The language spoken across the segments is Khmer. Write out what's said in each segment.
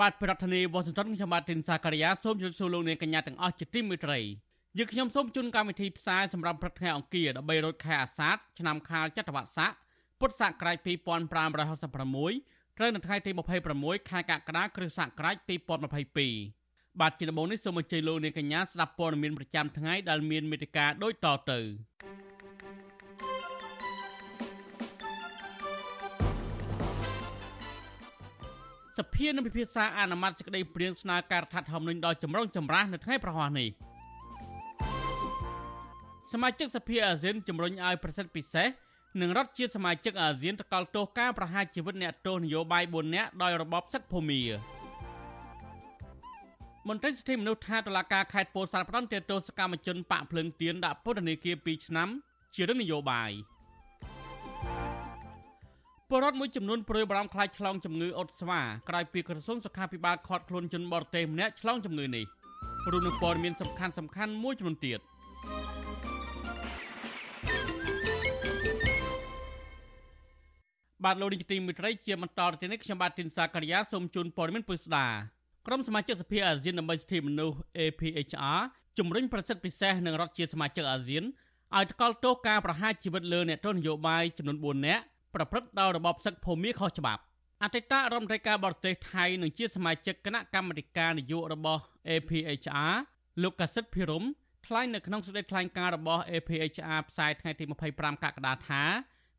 បាទប្រធានាធិបតី Washington ខ្ញុំបាទទីនសាការីយ៉ាសូមជម្រាបសួរលោកអ្នកកញ្ញាទាំងអស់ជាទីមេត្រីយើងខ្ញុំសូមជូនកម្មវិធីផ្សាយសម្រាប់ព្រឹកថ្ងៃអង្គារ13រោចខែអាសាឍឆ្នាំខាលចត្វាស័កពុទ្ធសករាជ2566ត្រូវនៅថ្ងៃទី26ខែកក្កដាគ្រិស្តសករាជ2022បាទជាដំបូងនេះសូមអញ្ជើញលោកនាងកញ្ញាស្ដាប់ព័ត៌មានប្រចាំថ្ងៃដែលមានមេត្តាដូចតទៅ សភានឹងពិភាក្សាអនុម័តសេចក្តីព្រាងស្នើការរដ្ឋធម្មនុញ្ញដល់ចម្រុងចម្រាស់នៅថ្ងៃប្រហ័សនេះសមាជិកសភាអាស៊ានជំរុញឲ្យប្រសិទ្ធពិសេសនិងរដ្ឋជាសមាជិកអាស៊ានតកល់ទោសការប្រហារជីវិតអ្នកទោសនយោបាយ4នាក់ដោយរបបសឹកភូមាមន្ត្រីសិទ្ធិមនុស្សថាតុលាការខេត្តពោធិ៍សាត់ផ្ដន្ទាទោសកម្មជនបាក់ភ្លើងទៀនដាក់ពន្ធនាគារ2ឆ្នាំ ជារឿងនយោបាយ បរដ្ឋមួយចំនួនព្រួយបារម្ភខ្លាចឆ្លងជំងឺអុតស្វាក្រោយពីក្រសួងសុខាភិបាលខាត់ខ្លួនជនបរទេសម្នាក់ឆ្លងជំងឺនេះរួមនឹងព័ត៌មានសំខាន់សំខាន់មួយចំនួនទៀត។បាទលោកនាយកទីមេត្រីជាបន្តទៅនេះខ្ញុំបាទទីនសាករិយាសូមជូនព័ត៌មានពុស្ដាក្រុមសមាជិកសភាអាស៊ានដើម្បីសិទ្ធិមនុស្ស APHR ជំរុញប្រសិទ្ធពិសេសនឹងរដ្ឋជាសមាជិកអាស៊ានឲ្យថ្កោលទោសការប្រហារជីវិតលើអ្នកទោសនយោបាយចំនួន4នាក់ ប្រព្រឹត្តដោយរបបសឹកភូមិខុសច្បាប់អតីតរដ្ឋមន្ត្រីការបរទេសថៃនិងជាសមាជិកគណៈកម្មាធិការនយោបាយរបស់ APHR លោកកសិទ្ធភិរមថ្លែងនៅក្នុងសេចក្តីថ្លែងការណ៍របស់ APHR ផ្សាយថ្ងៃទី25កក្កដាថា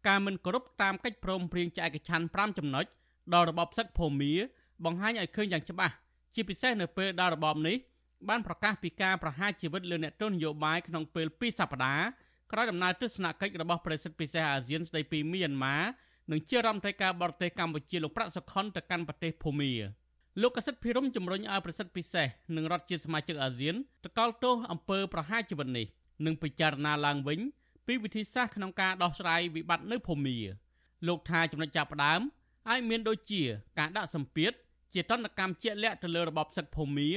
ការមិនគោរពតាមកិច្ចព្រមព្រៀងចែកឆ័ន្ទ5ចំណុចដល់របបសឹកភូមាបង្ហាញឲ្យឃើញយ៉ាងច្បាស់ជាពិសេសនៅពេលដែលរបបនេះបានប្រកាសពីការប្រហារជីវិតលើអ្នកទោសនយោបាយក្នុងពេល2សប្តាហ៍ ក្រោយដំណើរទស្សនកិច្ចរបស់ប្រធានពិសេសអាស៊ានស្ដីពីមីយ៉ាន់ម៉ានិងជារដ្ឋមន្ត្រីការបរទេសកម្ពុជាលោកប្រាក់សុខុនទៅកាន់ប្រទេសភូមាលោកកសិទ្ធភិរមជំរុញឲ្យប្រសិទ្ធពិសេសនិងរដ្ឋជាសមាជិកអាស៊ានតកល់ទោសអំពើប្រហារជីវិតនេះនិងពិចារណាឡើងវិញពីវិធីសាស្ត្រក្នុងការដោះស្រាយវិបត្តិនៅភូមាលោកថាចំណុចចាប់ផ្ដើមអាចមានដូចជាការដាក់សម្ពាធជាតន្តកម្មជាក់លាក់ទៅលើរបបសឹកភូមា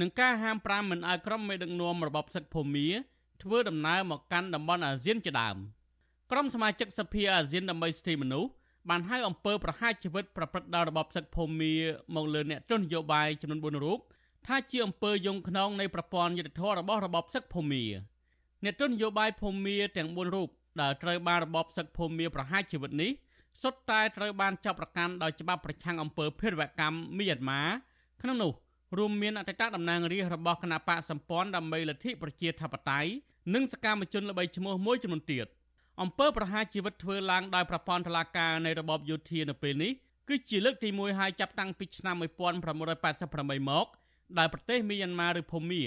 និងការហាមប្រាមមិនឲ្យក្រុមមេដឹកនាំរបបសឹកភូមា ធ្វើដំណើរមកកាន់តំបន់អាស៊ានជាដើមក្រុមសមាជិកសភាអាស៊ានដើម្បីសិទ្ធិមនុស្សបានហៅអំពើប្រហារជីវិតប្រព្រឹត្តដោយរបបសឹកភូមាមកលើអ្នកទស្សនយោបាយចំនួន4រូបថាជាអំពើយងខ្នងនៃប្រព័ន្ធយុត្តិធម៌របស់របបសឹកភូមាអ្នកទស្សនយោបាយភូមាទាំង4រូបដែលត្រូវបានរបបសឹកភូមាប្រហារជីវិតនេះសុទ្ធតែត្រូវបានចាប់ប្រកាន់ដោយច្បាប់ប្រឆាំងអំពើភេរវកម្មមីយ៉ាន់ម៉ាក្នុងនោះរួមមានអតីតតំណាងរាស្ត្ររបស់គណៈបកសម្ព័ន្ធដើម្បីលទ្ធិប្រជាធិបតេយ្យ និងសកម្មជនល្បីឈ្មោះមួយចំនួនទៀតអំពើប្រហារជីវិតធ្វើឡើងដោយប្រព័ន្ធតុលាការនៃរបបយោធានៅពេលនេះគឺជាលើកទី1ហើយចាប់តាំងពីឆ្នាំ1988មកដែលប្រទេសមីយ៉ាន់ម៉ាឬភូមា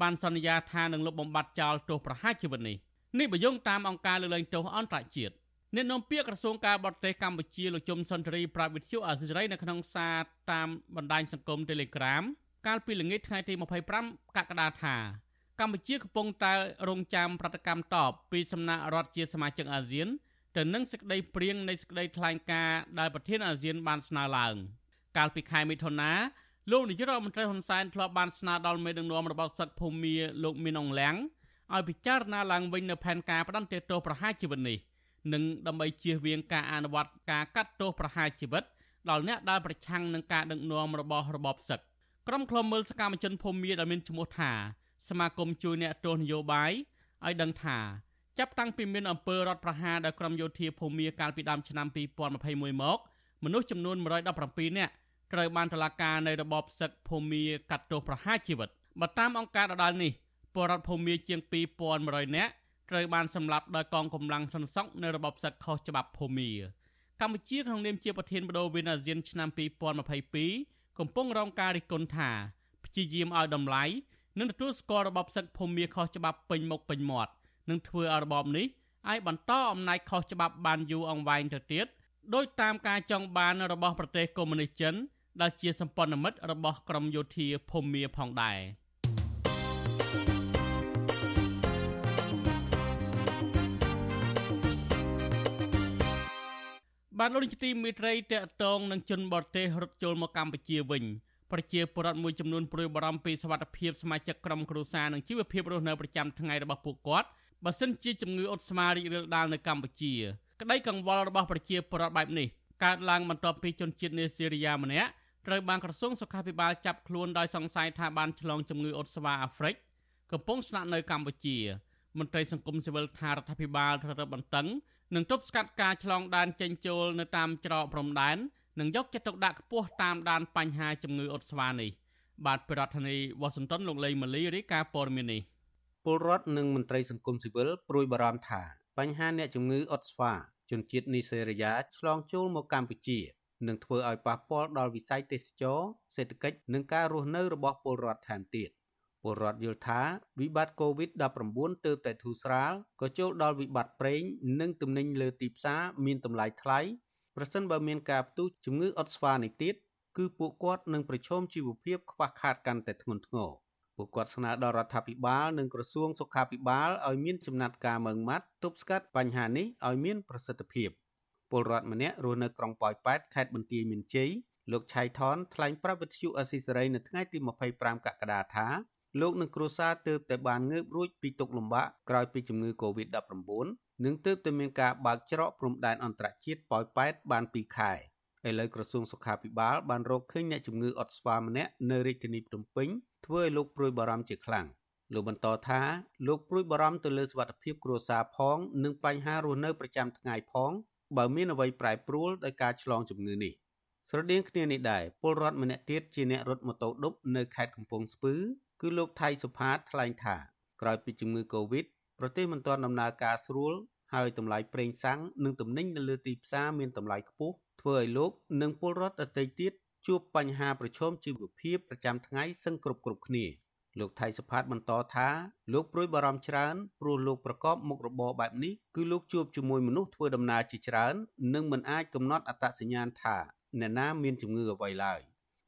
បានសន្យាថានឹងលុបបំបាត់ចោលទោសប្រហារជីវិតនេះនេះបើយោងតាមអង្គការលើកលែងទោសអន្តរជាតិអ្នកនាំពាក្យក្រសួងការបរទេសកម្ពុជាលោកជុំសុនទ្រីប្រាប់វិទ្យុអាស៊ីសេរីនៅក្នុងសារតាមបណ្ដាញសង្គម Telegram កាលពីល្ងាចថ្ងៃទី25កក្កដាថា កម្ពុជាកំពុងតែរងចាំប្រតិកម្មតបពីសំណាក់រដ្ឋជាសមាជិកអាស៊ានទៅនឹងសេចក្តីព្រៀងនៃសេចក្តីថ្លែងការណ៍ដែលប្រធានអាស៊ានបានស្នើឡើងកាលពីខែមិថុនាលោកនាយករដ្ឋមន្ត្រីហ៊ុនសែនធ្លាប់បានស្នើដល់មេដឹកនាំរបស់សឹកភូមាលោកមីនអងលៀងឲ្យពិចារណាឡើងវិញនៅផែនការផ្តន្ទាទោសប្រហារជីវិតនេះនិងដើម្បីជៀសវាងការអនុវត្តការកាត់ទោសប្រហារជីវិតដល់អ្នកដែលប្រឆាំងនឹងការដឹកនាំរបស់របបសឹកក្រុមឃ្លាំមើលសកម្មជនភូមាដែលមានឈ្មោះថា សមាគមជួយអ្នកទោសនយោបាយឲ្យដឹងថាចាប់តាំងពីមានអំពើរដ្ឋប្រហារដោយក្រុមយោធាភូមាកាលពីដើមឆ្នាំ2021មកមនុស្សចំនួន117នាក់ត្រូវបានតុលាការនៃរបបសឹកភូមាកាត់ទោសប្រហារជីវិតបើតាមអង្គការដដាលនេះពលរដ្ឋភូមាជាង2100នាក់ត្រូវបានសម្លាប់ដោយកងកម្លាំងសន្សុកនៅរបបសឹកខុសច្បាប់ភូមាកម្ពុជាក្នុងនាមជាប្រធានបដូវវិនអាស៊ានឆ្នាំ2022កំពុងរងការរិះគន់ថាព្យាយាមឲ្យតម្លៃ និងទទួលស្គាល់របបសឹកភូមិខុសច្បាប់ពេញមុខពេញមាត់នឹងធ្វើឲ្យរបបនេះអាចបន្តអំណាចខុសច្បាប់បានយូរអង្វែងទៅទៀតដោយតាមការចង់បានរបស់ប្រទេសកុម្មុយនីសចិនដែលជាសម្ព័ន្ធមិត្តរបស់ក្រមយោធាភូមាផងដែរបានលោកនាយកទីមេត្រីតកតងនឹងជនបរទេសរត់ចូលមកកម្ពុជាវិញ ប្រជាពលរដ្ឋមួយចំនួនព្រួយបារម្ភពីសុខភាពសមាជិកក្រុមគ្រួសារនិងជីវភាពរស់នៅប្រចាំថ្ងៃរបស់ពួកគាត់បើសិនជាជំងឺអុតស្មារីករាលដាលនៅកម្ពុជាក្តីកង្វល់របស់ប្រជាពលរដ្ឋបែបនេះកើតឡើងបន្ទាប់ពីជនជាតិនេស៊ីរីយ៉ាម្នាក់ត្រូវបានក្រសួងសុខាភិបាលចាប់ខ្លួនដោយសង្ស័យថាបានឆ្លងជំងឺអុតស្វាអាហ្វ្រិកកំពុងស្នាក់នៅកម្ពុជាមន្ត្រីសង្គមស៊ីវិលថារដ្ឋាភិបាលត្រូវរឹតបន្តឹងនិងទប់ស្កាត់ការឆ្លងដែនចេញចូលនៅតាមច្រកព្រំដែន និងយកចិត្តទុកដាក់ខ្ពស់តាមដានបញ្ហាជំងឺអុតស្វានេះបាទប្រធានាធិបតីវ៉ាស៊ីនតោនលោកលេម៉ាលីរាយការណ៍ព័ត៌មាននេះពលរដ្ឋនិងមន្ត្រីសង្គមស៊ីវិលព្រួយបារម្ភថាបញ្ហាអ្នកជំងឺអុតស្វាជនជាតិនីសេរីយ៉ាឆ្លងចូលមកកម្ពុជានឹងធ្វើឲ្យប៉ះពាល់ដល់វិស័យទេសចរសេដ្ឋកិច្ចនិងការរស់នៅរបស់ពលរដ្ឋថែមទៀតពលរដ្ឋយល់ថាវិបត្តិ COVID-19 ទើបតែធូរស្រាលក៏ចូលដល់វិបត្តិប្រេងនិងទំនិញលើទីផ្សារមានតម្លៃថ្លៃ ប្រសិនបើមានការផ្ទុះជំងឺអុតស្វានេះទៀតគឺពួកគាត់នឹងប្រឈមជីវភាពខ្វះខាតកាន់តែធ្ងន់ធ្ងរពួកគាត់ស្នើដល់រដ្ឋាភិបាលនិងក្រសួងសុខាភិបាលឲ្យមានចំណាត់ការម៉ឺងម៉ាត់ទប់ស្កាត់បញ្ហានេះឲ្យមានប្រសិទ្ធភាពពលរដ្ឋម្នាក់រស់នៅក្រុងប៉ោយប៉ែតខេត្តបន្ទាយមានជ័យលោកឆៃថនថ្លែងប្រាប់វិទ្យុអស៊ីសេរីនៅថ្ងៃទី25កក្កដាថាលោកនិងគ្រួសារទើបតែបានងើបរួចពីទុក្ខលំបាកក្រោយពីជំងឺ Covid-19 និងទើបតែមានការបើកច្រកព្រំដែនអន្តរជាតិប៉ោយប៉ែតបាន2ខែឥឡូវក្រសួងសុខាភិបាលបានរកឃើញអ្នកជំងឺអុតស្វាម្នាក់នៅរាជធានីភ្នំពេញធ្វើឲ្យលោកព្រួយបារម្ភជាខ្លាំងលោកបន្តថាលោកព្រួយបារម្ភទៅលើសុខភាពគ្រួសារផង និងបញ្ហារស់នៅប្រចាំថ្ងៃផង បើមានអ្វីប្រែប្រួលដោយការឆ្លងជំងឺនេះស្រដៀងគ្នានេះដែរពលរដ្ឋម្នាក់ទៀតជាអ្នករត់ម៉ូតូឌុបនៅខេត្តកំពង់ស្ពឺគឺលោកថៃសុផាតថ្លែងថាក្រោយពីជំងឺ Covid ប្រទេសមិនទាន់ដំណើរការស្រួលហើយតម្លៃប្រេងសាំងនិងទំនិញនៅលើទីផ្សារមានតម្លៃខ្ពស់ធ្វើឲ្យលោកនិងពលរដ្ឋដទៃទៀតជួបបញ្ហាប្រឈមជីវភាពប្រចាំថ្ងៃសឹងគ្រប់គ្រប់គ្នាលោកថៃសុផាតបន្តថាលោកព្រួយបារម្ភច្រើនព្រោះលោកប្រកបមុខរបរបែបនេះគឺលោកជួបជាមួយមនុស្សធ្វើដំណើរជាច្រើននិងមិនអាចកំណត់អត្តសញ្ញាណថាអ្នកណាមានជំងឺអ្វីឡើយ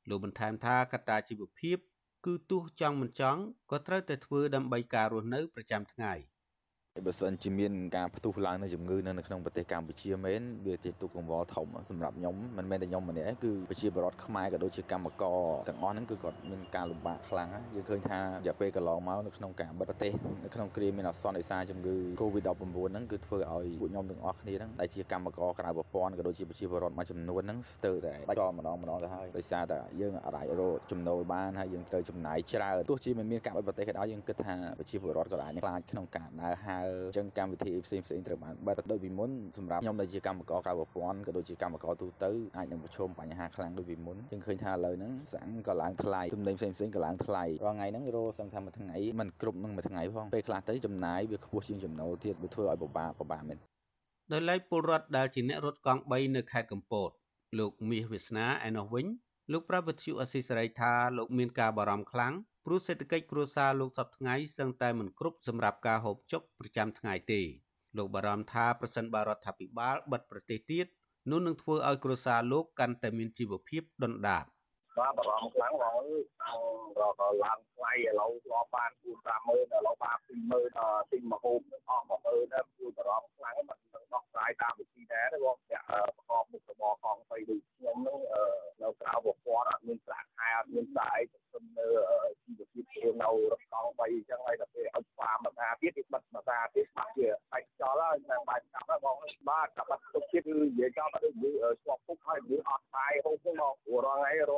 លោកបន្ថែមថាកត្តាជីវភាពគឺទោះចង់មិនចង់ក៏ត្រូវតែធ្វើដើម្បីការរស់នៅប្រចាំថ្ងៃ។ បើសិនជាមានការផ្ទុះឡើងនៃជំងឺនៅក្នុងប្រទេសកម្ពុជាមែនវាជាទុកកង្វល់ធំសម្រាប់ខ្ញុំមិនមែនតែខ្ញុំម្នាក់ទេគឺប្រជាពលរដ្ឋខ្មែរក៏ដូចជាកម្មករទាំងអស់ហ្នឹងគឺគាត់មានការលំបាកខ្លាំងយើងឃើញថារយៈពេលកន្លងមកនៅក្នុងការបិទប្រទេសនៅក្នុងគ្រាមានអាសន្នដោយសារជំងឺ Covid-19 ហ្នឹងគឺធ្វើឲ្យពួកខ្ញុំទាំងអស់គ្នាហ្នឹងដែលជាកម្មករក្រៅប្រព័ន្ធក៏ដូចជាប្រជាពលរដ្ឋមួយចំនួនហ្នឹងស្ទើរតែដាច់ចោលម្ដងម្ដងទៅហើយដោយសារតែយើងអាចរកចំណូលបានហើយយើងត្រូវចំណាយច្រើនទោះជាមិនមានការបិទប្រទេសក៏ដោយយើងគិតថាប្រជាពលរដ្ឋក៏អាចខ្លាចក្នុងការដើរហើរអញ្ចឹងកម្មវិធីផ្សេងផ្សេងត្រូវបានបិទដូចពីមុនសម្រាប់ខ្ញុំដែលជាកម្មករក្រៅប្រព័ន្ធក៏ដូចជាកម្មករទូទៅអាចនឹងប្រឈមបញ្ហាខ្លាំងដូចពីមុនយើងឃើញថាឥឡូវហ្នឹងសាំងក៏ឡើងថ្លៃទំនិញផ្សេងផ្សេងក៏ឡើងថ្លៃរាល់ថ្ងៃហ្នឹងរោសឹងថាមួយថ្ងៃមិនគ្រប់នឹងមួយថ្ងៃផងពេលខ្លះទៅចំណាយវាខ្ពស់ជាងចំណូលទៀតវាធ្វើឲ្យពិបាកពិបាកមែនដោយឡែកពលរដ្ឋដែលជាអ្នករត់កង់3នៅខេត្តកំពតលោកមាសវាសនាឯនោះវិញលោកប្រាប់វិទ្យុអស៊ីសេរីថាលោកមានការបារម្ភខ្លាំង ព្រោះសេដ្ឋកិច្ចគ្រួសារលោកសពថ្ងៃសឹងតែមិនគ្រប់សម្រាប់ការហូបចុកប្រចាំថ្ងៃទេលោកបារម្ភថាប្រសិនបើរដ្ឋាភិបាលបិទប្រទេសទៀតនោះនឹងធ្វើឲ្យគ្រួសារលោកកាន់តែមានជីវភាពដុនដាបបាទបារម្ភខ្លាំងបងអើយ រកឡើងថ្លៃឥឡូវធ្លាប់បាន4 5ម៉ឺនឥឡូវបាន20000អឺទិញមកហូបអស់10000ដែរគឺបារម្ភខ្លាំងមិននឹងដោះស្រាយតាមវិធីដែរទេបងតែប្រកបមុខរបរកង់បីដូចខ្ញុំនឹងនៅក្រៅប្រព័ន្ធអត់មានប្រាក់ខែអត់មានស្អីទៅនៅជីវភាពខ្លួននៅរកង់បីអញ្ចឹងហើយដល់ពេលឲ្យស្វាមតាទៀតគេបិទមតាទៀតបាក់ជាបាច់ចោលហើយតែបាច់កាប់ហើយបងបាទកាប់បាត់ទុកទៀតគឺនិយាយចោលបាត់គឺស្វប់ពុកហើយគឺអត់បាយហូបហ្នឹងមកព្រោះរងថ្ងៃរ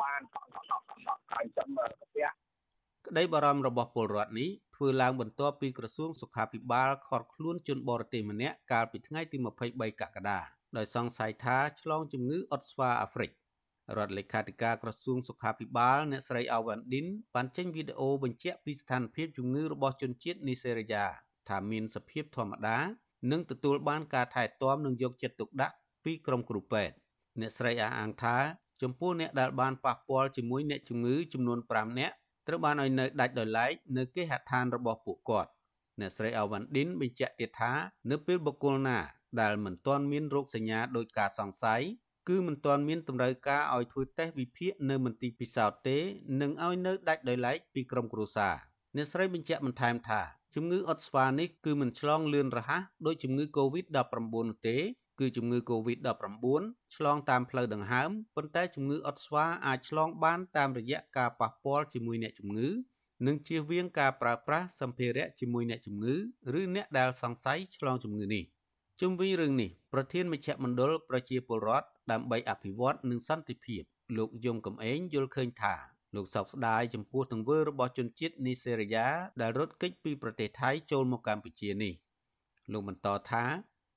បានអញ្ចឹងផ្ទះ ក្តីបារម្ភរបស់ពលរដ្ឋនេះធ្វើឡើងបន្ទាប់ពីក្រសួងសុខាភិបាលឃាត់ខ្លួនជនបរទេសម្នាក់កាលពីថ្ងៃទី23កក្កដាដោយសង្ស័យថាឆ្លងជំងឺអុតស្វាអាហ្វ្រិករដ្ឋលេខាធិការក្រសួងសុខាភិបាលអ្នកស្រីអាវ៉ាន់ឌិនបានចេញវីដេអូបញ្ជាក់ពីស្ថានភាពជំងឺរបស់ជនជាតិនីសេរីយ៉ាថាមានសភាពធម្មតានិងទទួលបានការថែទាំនិងយកចិត្តទុកដាក់ពីក្រុមគ្រូពេទ្យអ្នកស្រីអះអាងថាចំពោះអ្នកដែលបានប៉ះពាល់ជាមួយអ្នកជំងឺចំនួន5នាក់ ត្រូវបានឲ្យនៅដាច់ដោយឡែកនៅគេហដ្ឋានរបស់ពួកគាត់អ្នកស្រីអាវ៉ាន់ឌិនបញ្ជាក់ទៀតថានៅពេលបុគ្គលណា ដែលមិនទាន់មានរោគសញ្ញាដោយការសង្ស័យគឺមិនទាន់មានតម្រូវការឲ្យធ្វើតេស្តវិភាគនៅមន្ទីរពិសោធន៍ទេនិងឲ្យនៅដាច់ដោយឡែកពីក្រុមគ្រួសារអ្នកស្រីបញ្ជាក់បន្ថែមថាជំងឺអុតស្វានេះគឺមិនឆ្លងលឿនរហ័សដូចជំងឺ Covid-19 នោះទេ គឺជំងឺ Covid-19 ឆ្លងតាមផ្លូវដង្ហើមប៉ុន្តែជំងឺអុតស្វាអាចឆ្លងបានតាមរយៈការប៉ះពាល់ជាមួយអ្នកជំងឺ និងជៀសវាងការប្រើប្រាស់សម្ភារៈជាមួយអ្នកជំងឺឬអ្នកដែលសង្ស័យឆ្លងជំងឺនេះជុំវិញរឿងនេះប្រធានមជ្ឈមណ្ឌលប្រជាពលរដ្ឋដើម្បីអភិវឌ្ឍនិងសន្តិភាពលោកយងកំឯងយល់ឃើញថាលោកសោកស្ដាយចំពោះទង្វើរបស់ជនជាតិនីសេរីយ៉ាដែលរត់គេចពីប្រទេសថៃចូលមកកម្ពុជានេះលោកបន្តថា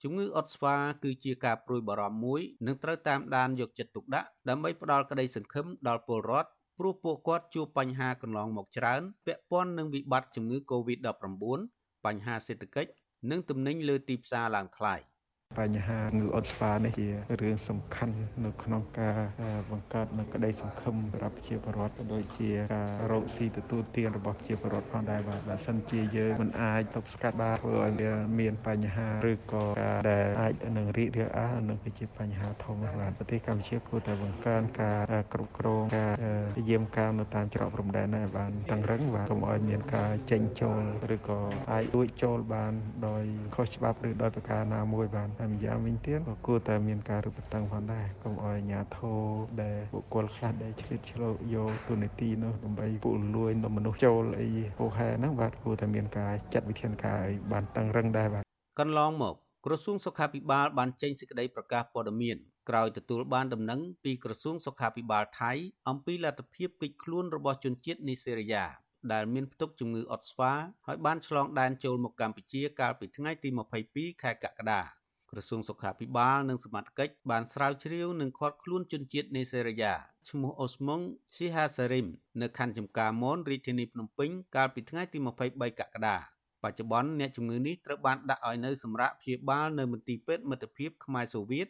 ជំងឺអុតស្វាគឺជាការព្រួយបារម្ភមួយនិងត្រូវតាមដានយកចិត្តទុកដាក់ដើម្បីផ្ដល់ក្តីសង្ឃឹមដល់ពលរដ្ឋព្រោះពួកគាត់ជួបបញ្ហាកន្លងមកច្រើនពាក់ព័ន្ធនឹងវិបត្តិជំងឺ Covid-19 បញ្ហាសេដ្ឋកិច្ចនិងទំនិញលើទីផ្សារឡើងថ្លៃ។ បញ្ហាងឺអុតស្វានេះជារឿងសំខាន់នៅក្នុងការបង្កើតនូវក្តីសង្ឃឹមសម្រាប់ប្រជាពលរដ្ឋដូចជាការរកស៊ីទទួលទានរបស់ប្រជាពលរដ្ឋផងដែរបាទបើសិនជាយើងមិនអាចទប់ស្កាត់បានធ្វើឲ្យវាមានបញ្ហាឬក៏ការដែលអាចនឹងរីករាលដាលនឹងគឺជាបញ្ហាធំបាទប្រទេសកម្ពុជាគួរតែបង្កើនការគ្រប់គ្រងការយាមកាមនៅតាមច្រកព្រំដែនដែរបានតឹងរឹងបាទកុំឲ្យមានការចេញចូលឬក៏អាចលួចចូលបានដោយខុសច្បាប់ឬដោយប្រការណាមួយបាទតែម្យ៉ាងវិញទៀតក៏គួរតែមានការរឹតបន្តឹងផងដែរកុំឲ្យអាជ្ញាធរដែលបុគ្គលខ្លះដែលឆ្លៀតឆ្លោយកទូនីតិនោះដើម្បីពុករលួយនំមនុស្សចូលអីហូហែហ្នឹងបាទគួរតែមានការចាត់វិធានការឲ្យបានតឹងរឹងដែរបាទកន្លងមកក្រសួងសុខាភិបាលបានចេញសេចក្តីប្រកាសព័ត៌មានក្រោយទទួលបានដំណឹងពីក្រសួងសុខាភិបាលថៃអំពីលទ្ធភាពកិច្ចខ្លួនរបស់ជនជាតិនីសេរីយ៉ាដែលមានផ្ទុកជំងឺអុតស្វាហើយបានឆ្លងដែនចូលមកកម្ពុជាកាលពីថ្ងៃទី22ខែកក្កដា ក្រសួងសុខាភិបាលនិងសមត្ថកិច្ចបានស្រាវជ្រាវនិងឃាត់ខ្លួនជនជាតិនេសេរីយ៉ាឈ្មោះអូស្មុងស៊ីហាសារីមនៅខណ្ឌចំការមនរាជធានីភ្នំពេញកាលពីថ្ងៃទី23កក្កដាបច្ចុប្បន្នអ្នកជំងឺនេះត្រូវបានដាក់ឲ្យនៅសម្រាប់ព្យាបាលនៅមន្ទីរពេទ្យមិត្តភាពខ្មែរសូវៀត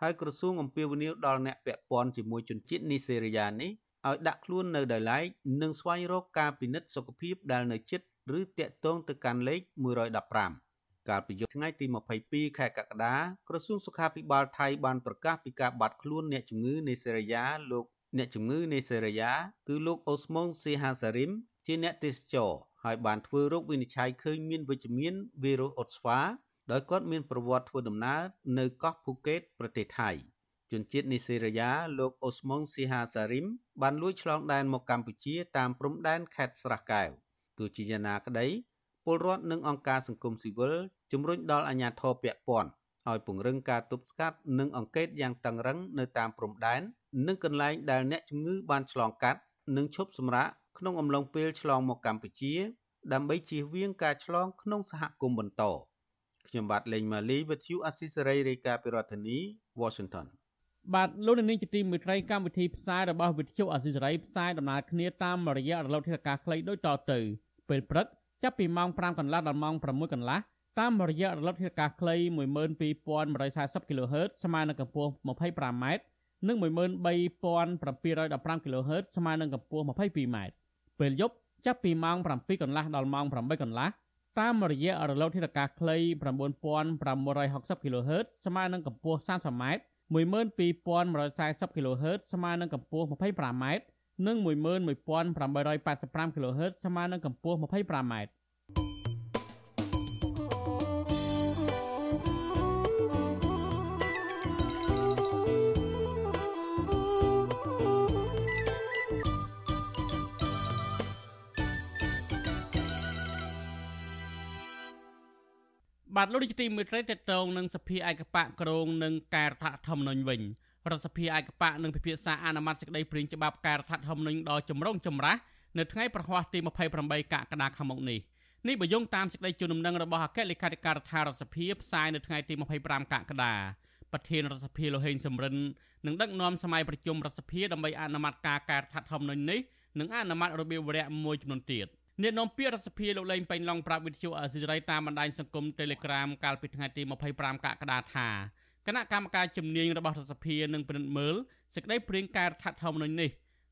ហើយក្រសួងអំពាវនាវដល់អ្នកពាក់ព័ន្ធជាមួយជនជាតិនីសេរីយ៉ានេះឲ្យដាក់ខ្លួននៅដោយឡែកនិងស្វែងរកការពិនិត្យសុខភាពដែលនៅជិតឬតាក់ទងទៅកាន់លេខ115 កាលពីយប់ថ្ងៃទី22ខែកក្កដាក្រសួងសុខាភិបាលថៃបានប្រកាសពីការបាត់ខ្លួនអ្នកជំងឺនេសេរីយ៉ាលោកអ្នកជំងឺនេសេរីយ៉ាគឺលោកអូស្មុងស៊ីហាសារីមជាអ្នកទេសចរហើយបានធ្វើរោគវិនិច្ឆ័យឃើញមានវិជ្ជមានវីរុសអុតស្វាដោយគាត់មានប្រវត្តិធ្វើដំណើរនៅកោះភូកេតប្រទេសថៃជនជាតិនេសេរីយ៉ាលោកអូស្មុងស៊ីហាសារីមបានលួចឆ្លងដែនមកកម្ពុជាតាមព្រំដែនខេត្តស្រះកែវទោះជាយ៉ាងណាក្តី ពលរដ្ឋនិងអង្គការសង្គមស៊ីវិលជំរុញដល់អាជ្ញាធរពាក់ព័ន្ធឲ្យពង្រឹងការទប់ស្កាត់និងអង្កេតយ៉ាងតឹងរឹងនៅតាមព្រំដែននិងកន្លែងដែលអ្នកជំងឺបានឆ្លងកាត់និងឈប់សម្រាកក្នុងអំឡុងពេលឆ្លងមកកម្ពុជា ដើម្បីជៀសវាងការឆ្លងក្នុងសហគមន៍បន្តខ្ញុំបាទលេងម៉ាលីវិទ្យុអស៊ីសេរីរាយការណ៍ពីរដ្ឋធានី Washington បាទលោកនាងជាទីមេត្រីកម្មវិធីផ្សាយរបស់វិទ្យុអស៊ីសេរីផ្សាយដំណើរគ្នាតាមរយៈរលកធាតុអាកាសខ្លីដូចតទៅពេលព្រឹក ចាប់ពីម៉ោង5កន្លះដល់ម៉ោង6កន្លះតាមរយៈរលកធាតុអាកាសខ្លី12140 kHz ស្មើនឹងកម្ពស់ 25m និង13715 kHz ស្មើនឹងកម្ពស់ 22m ពេលយប់ចាប់ពីម៉ោង7កន្លះដល់ម៉ោង8កន្លះតាមរយៈរលកធាតុអាកាសខ្លី9560 kHz ស្មើនឹងកម្ពស់ 30m 12140 kHz ស្មើនឹងកម្ពស់ 25m និង11885 kHz ស្មើនឹងកម្ពស់ 25m បាទលោកនាយកទីមេត្រីតេតងនឹងសភាឯកបកក្រងនឹងកែរដ្ឋធម្មនុញ្ញវិញ រដ្ឋសភាឯកបកនឹងពិភាក្សាអនុម័តសេចក្តីព្រាងច្បាប់កែរដ្ឋធម្មនុញ្ញដ៏ចម្រុងចម្រាស់នៅថ្ងៃប្រហ័សទី28កក្កដាខាងមុខនេះនេះបើយោងតាមសេចក្តីជូនដំណឹងរបស់អគ្គលេខាធិការដ្ឋានរដ្ឋសភាផ្សាយនៅថ្ងៃទី25កក្កដាប្រធានរដ្ឋសភាលោកហេងសំរិននឹងដឹកនាំសម័យប្រជុំរដ្ឋសភាដើម្បីអនុម័តការកែរដ្ឋធម្មនុញ្ញនេះនិងអនុម័តរបៀបវរៈមួយចំនួនទៀត។អ្នកនាំពាក្យរដ្ឋសភាលោកលេងពេញឡុងប្រាប់វិទ្យុអសិរ័យតាមបណ្ដាញសង្គម Telegram កាលពីថ្ងៃទី25កក្កដាថា គណៈកម្មការជំនាញរបស់រដ្ឋសភានឹងពិនិត្យមើលសេចក្តីព្រាងកែរដ្ឋធម្មនុញ្ញនេះ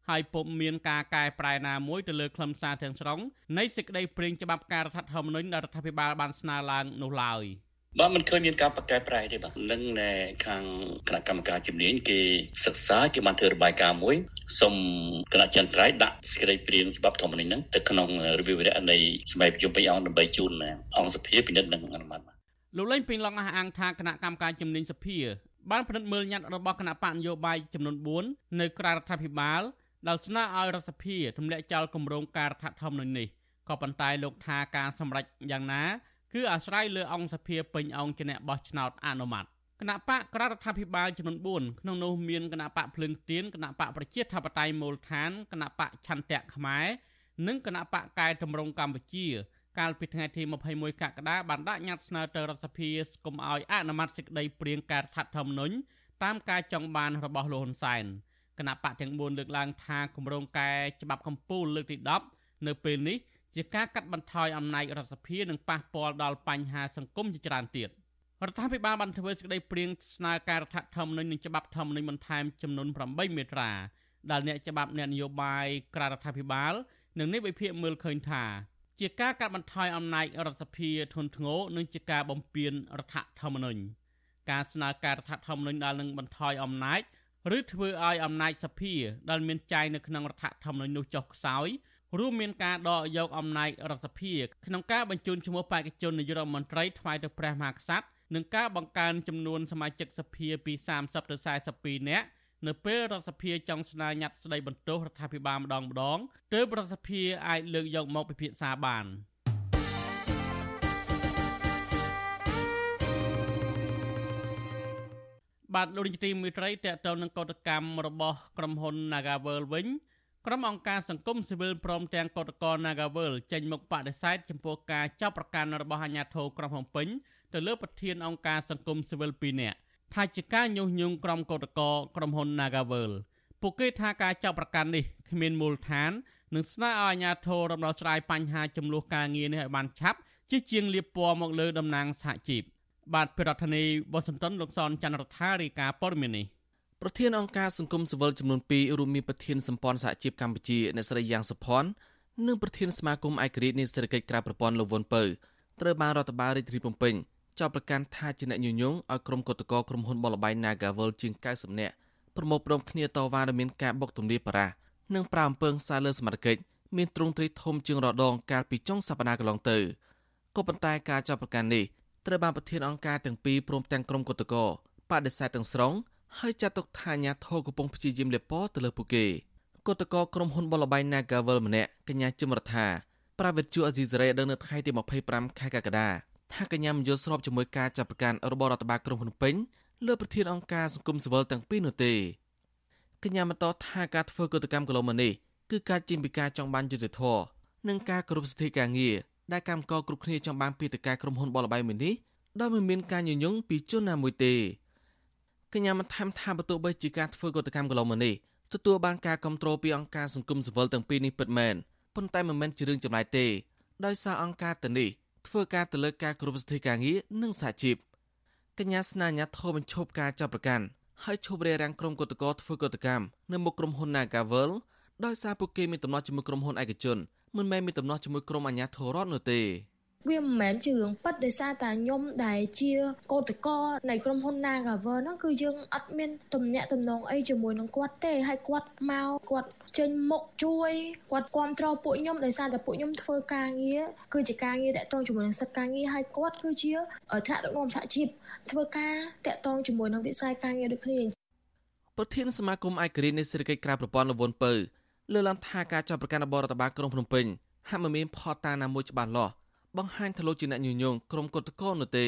ហើយពុំមានការកែប្រែណាមួយទៅលើខ្លឹមសារទាំងស្រុងនៃសេចក្តីព្រាងច្បាប់ការរដ្ឋធម្មនុញ្ញដែលរដ្ឋាភិបាលបានស្នើឡើងនោះឡើយ។បាទមិនឃើញមានការបកកែប្រែទេបាទនឹងខាងគណៈកម្មការជំនាញគេសិក្សាគេបានធ្វើរបាយការណ៍មួយសូមគណៈចន្ទ្រៃដាក់សេចក្តីព្រាងច្បាប់ធម្មនុញ្ញហ្នឹងទៅក្នុងរវិវរៈនៃសម័យប្រជុំពេញអង្គដើម្បីជូនអង្គសភាពិនិត្យនិងអនុម័ត លោកលេងពេញឡងអះអាងថាគណៈកម្មការជំនាញសភាបានពិនិត្យមើលញត្តិរបស់គណៈបកនយោបាយចំនួន4នៅក្រៅរដ្ឋាភិបាលដែលស្នើឲ្យរដ្ឋសភាទម្លាក់ចោលគម្រោងការរដ្ឋធម្មនុញ្ញនេះក៏ប៉ុន្តែលោកថាការសម្រេចយ៉ាងណាគឺអាស្រ័យលើអង្គសភាពេញអង្គជាអ្នកបោះឆ្នោតអនុម័តគណៈបកក្រៅរដ្ឋាភិបាលចំនួន4ក្នុងនោះមានគណៈបកភ្លើងទៀនគណៈបកប្រជាធិបតេយ្យមូលដ្ឋានគណៈបកឆន្ទៈខ្មែរនិងគណៈបកកែតម្រង់កម្ពុជា កាលពីថ្ងៃទី21កក្កដាបានដាក់ញត្តិស្នើទៅរដ្ឋសភាស្គុំឲ្យអនុម័តសេចក្តីព្រៀងការរដ្ឋធម្មនុញ្ញតាមការចង់បានរបស់លោកហ៊ុនសែនគណៈបកទាំង4លើកឡើងថាគម្រោងកែច្បាប់កម្ពុជាលើកទី10នៅពេលនេះជាការកាត់បន្ថយអំណាចរដ្ឋសភានិងប៉ះពាល់ដល់បញ្ហាសង្គមជាច្រើនទៀតរដ្ឋាភិបាលបានធ្វើសេចក្តីព្រៀងស្នើការរដ្ឋធម្មនុញ្ញនិងច្បាប់ធម្មនុញ្ញបន្ថែមចំនួន8មាត្រាដែលអ្នកច្បាប់អ្នកនយោបាយក្រៅរដ្ឋាភិបាលនិងនេះវិភាគមើលឃើញថា ជាការកាត់បន្ថយអំណាចរដ្ឋសភាធនធ្ងរនិងជាការបំពានរដ្ឋធម្មនុញ្ញការស្នើការរដ្ឋធម្មនុញ្ញដែលនឹងបន្ថយអំណាចឬធ្វើឲ្យអំណាចសភាដែលមានចែងនៅក្នុងរដ្ឋធម្មនុញ្ញនោះចុះខ្សោយរួមមានការដកយកអំណាចរដ្ឋសភាក្នុងការបញ្ជូនឈ្មោះបេក្ខជននាយករដ្ឋមន្ត្រីថ្វាយទៅព្រះមហាក្សត្រនិងការបង្កើនចំនួនសមាជិកសភាពី30ទៅ42នាក់ នៅពេលរដ្ឋសភាចង់ស្នើញត្តិស្ដីបន្ទោសរដ្ឋាភិបាលម្ដងម្ដងទើបរដ្ឋសភាអាចលើកយកមកពិភាក្សាបានបាទលោកនាយកទីមេត្រីតេតទៅនឹងកតកម្មរបស់ក្រុមហ៊ុន Nagavel វិញក្រុមអង្គការសង្គមស៊ីវិលព្រមទាំងកតកត Nagavel ចេញមុខបដិសេធចំពោះការចាប់ប្រកាន់របស់អាជ្ញាធរក្រុងភ្នំពេញទៅលើប្រធានអង្គការសង្គមស៊ីវិល2នាក់ ថាជាការញុះញង់ក្រុមកោតក្រក្រុមហ៊ុន Nagavel ពួកគេថាការចាប់ប្រកាន់នេះគ្មានមូលដ្ឋាននិងស្នើឲ្យអាជ្ញាធររំដោះស្រាយបញ្ហាចំនួនការងារនេះឲ្យបានឆាប់ជាជាងលៀបពណ៌មកលើតំណាងសហជីពបាទប្រធានាធិបតីវ៉ាស៊ីនតោនលោកសនច័ន្ទរដ្ឋារាយការណ៍ព័ត៌មាននេះប្រធានអង្គការសង្គមស៊ីវិលចំនួន2រួមមានប្រធានសម្ព័ន្ធសហជីពកម្ពុជាអ្នកស្រីយ៉ាងសុផាន់និងប្រធានសមាគមឯករាជ្យនៃសេដ្ឋកិច្ចក្រៅប្រព័ន្ធលោកវុនពៅត្រូវបានរដ្ឋបាលរាជធានីភ្នំពេញ ចាប់ប្រកាន់ថាជាអ្នកញុយញងឲ្យក្រុមគឧតកោក្រុមហ៊ុនបលបៃ Nagavel ជាង90នាក់ប្រមូលព្រមគ្នាតវ៉ាដែលមានការបុកទម្លាបបារាសនិងប្រាអំពើងសារលើសមត្ថកិច្ចមានទ្រង់ទ្រាយធំជាងរដងកាលពីចុងសប្តាហ៍កន្លងទៅក៏ប៉ុន្តែការចាប់ប្រកាន់នេះត្រូវបានប្រធានអង្គការទាំងពីរព្រមទាំងក្រុមគឧតកោបដិសេធទាំងស្រុងហើយចាត់ទុកថាអាញាធរកំពុងព្យាយាមលេបពណ៌ទៅលើពួកគេគឧតកោក្រុមហ៊ុនបលបៃ Nagavel ម្នាក់កញ្ញាជំរដ្ឋាប្រាវិទ្យាអេស៊ីសេរីដឹងនៅថ្ងៃទី25ខែកក្កដា ថាកញ្ញាមិនយល់ស្របជាមួយការចាប់ប្រកាន់របស់រដ្ឋបាលក្រុងភ្នំពេញលើប្រធានអង្គការសង្គមស៊ីវិលទាំងពីរនោះទេកញ្ញាបន្តថាការធ្វើកតកម្មកន្លងមកនេះគឺការជិញពីការចង់បានយុត្តិធម៌និងការគោរពសិទ្ធិការងារដែលកម្មករគ្រប់គ្នាចង់បានពីតការក្រុមហ៊ុនបលបៃមួយនេះដោយមិនមានការញញងពីជនណាមួយទេកញ្ញាបានថែមថាបើទោះបីជាការធ្វើកតកម្មកន្លងមកនេះទទួលបានការគ្រប់គ្រងពីអង្គការសង្គមស៊ីវិលទាំងពីរនេះពិតមែនប៉ុន្តែមិនមែនជារឿងចម្លែកទេដោយសារអង្គការទៅនេះ ធ្វើការទៅលើការគ្រប់សិទ្ធិការងារនិងសហជីពកញ្ញាស្នាញាធរបញ្ឈប់ការចាប់ប្រកាន់ហើយឈប់រារាំងក្រុមកុតកោធ្វើកុតកម្មនៅមុខក្រុមហ៊ុន Nagavel ដោយសារពួកគេមានតំណែងជាមួយក្រុមហ៊ុនឯកជនមិនមែនមានតំណែងជាមួយក្រុមអាជ្ញាធររដ្ឋនោះទេ វាមិនមែនជារឿងប៉ັດដោយសារតែខ្ញុំដែលជាកោតកោនៃក្រុមហ៊ុន Nagaver ហ្នឹងគឺយើងអត់មានទំនាក់ទំនងអីជាមួយនឹងគាត់ទេហើយគាត់មកគាត់ចេញមុខជួយគាត់គ្រប់គ្រងពួកខ្ញុំដោយសារតែពួកខ្ញុំធ្វើការងារគឺជាការងារតាក់ទងជាមួយនឹងសិទ្ធិការងារហើយគាត់គឺជាថ្នាក់ដឹកនាំសហជីពធ្វើការតាក់ទងជាមួយនឹងវិស័យការងារដូចគ្នាប្រធានសមាគមឯករាជ្យនៃសេដ្ឋកិច្ចក្រៅប្រព័ន្ធលវនពៅលើកឡើងថាការចាប់ប្រកាន់របស់រដ្ឋបាលក្រុងភ្នំពេញហាក់មិនមានផតតាណាមួយច្បាស់លាស់ បង្ហាញថាលោកជាអ្នកញុយញងក្រុមកុតកោនោះទេ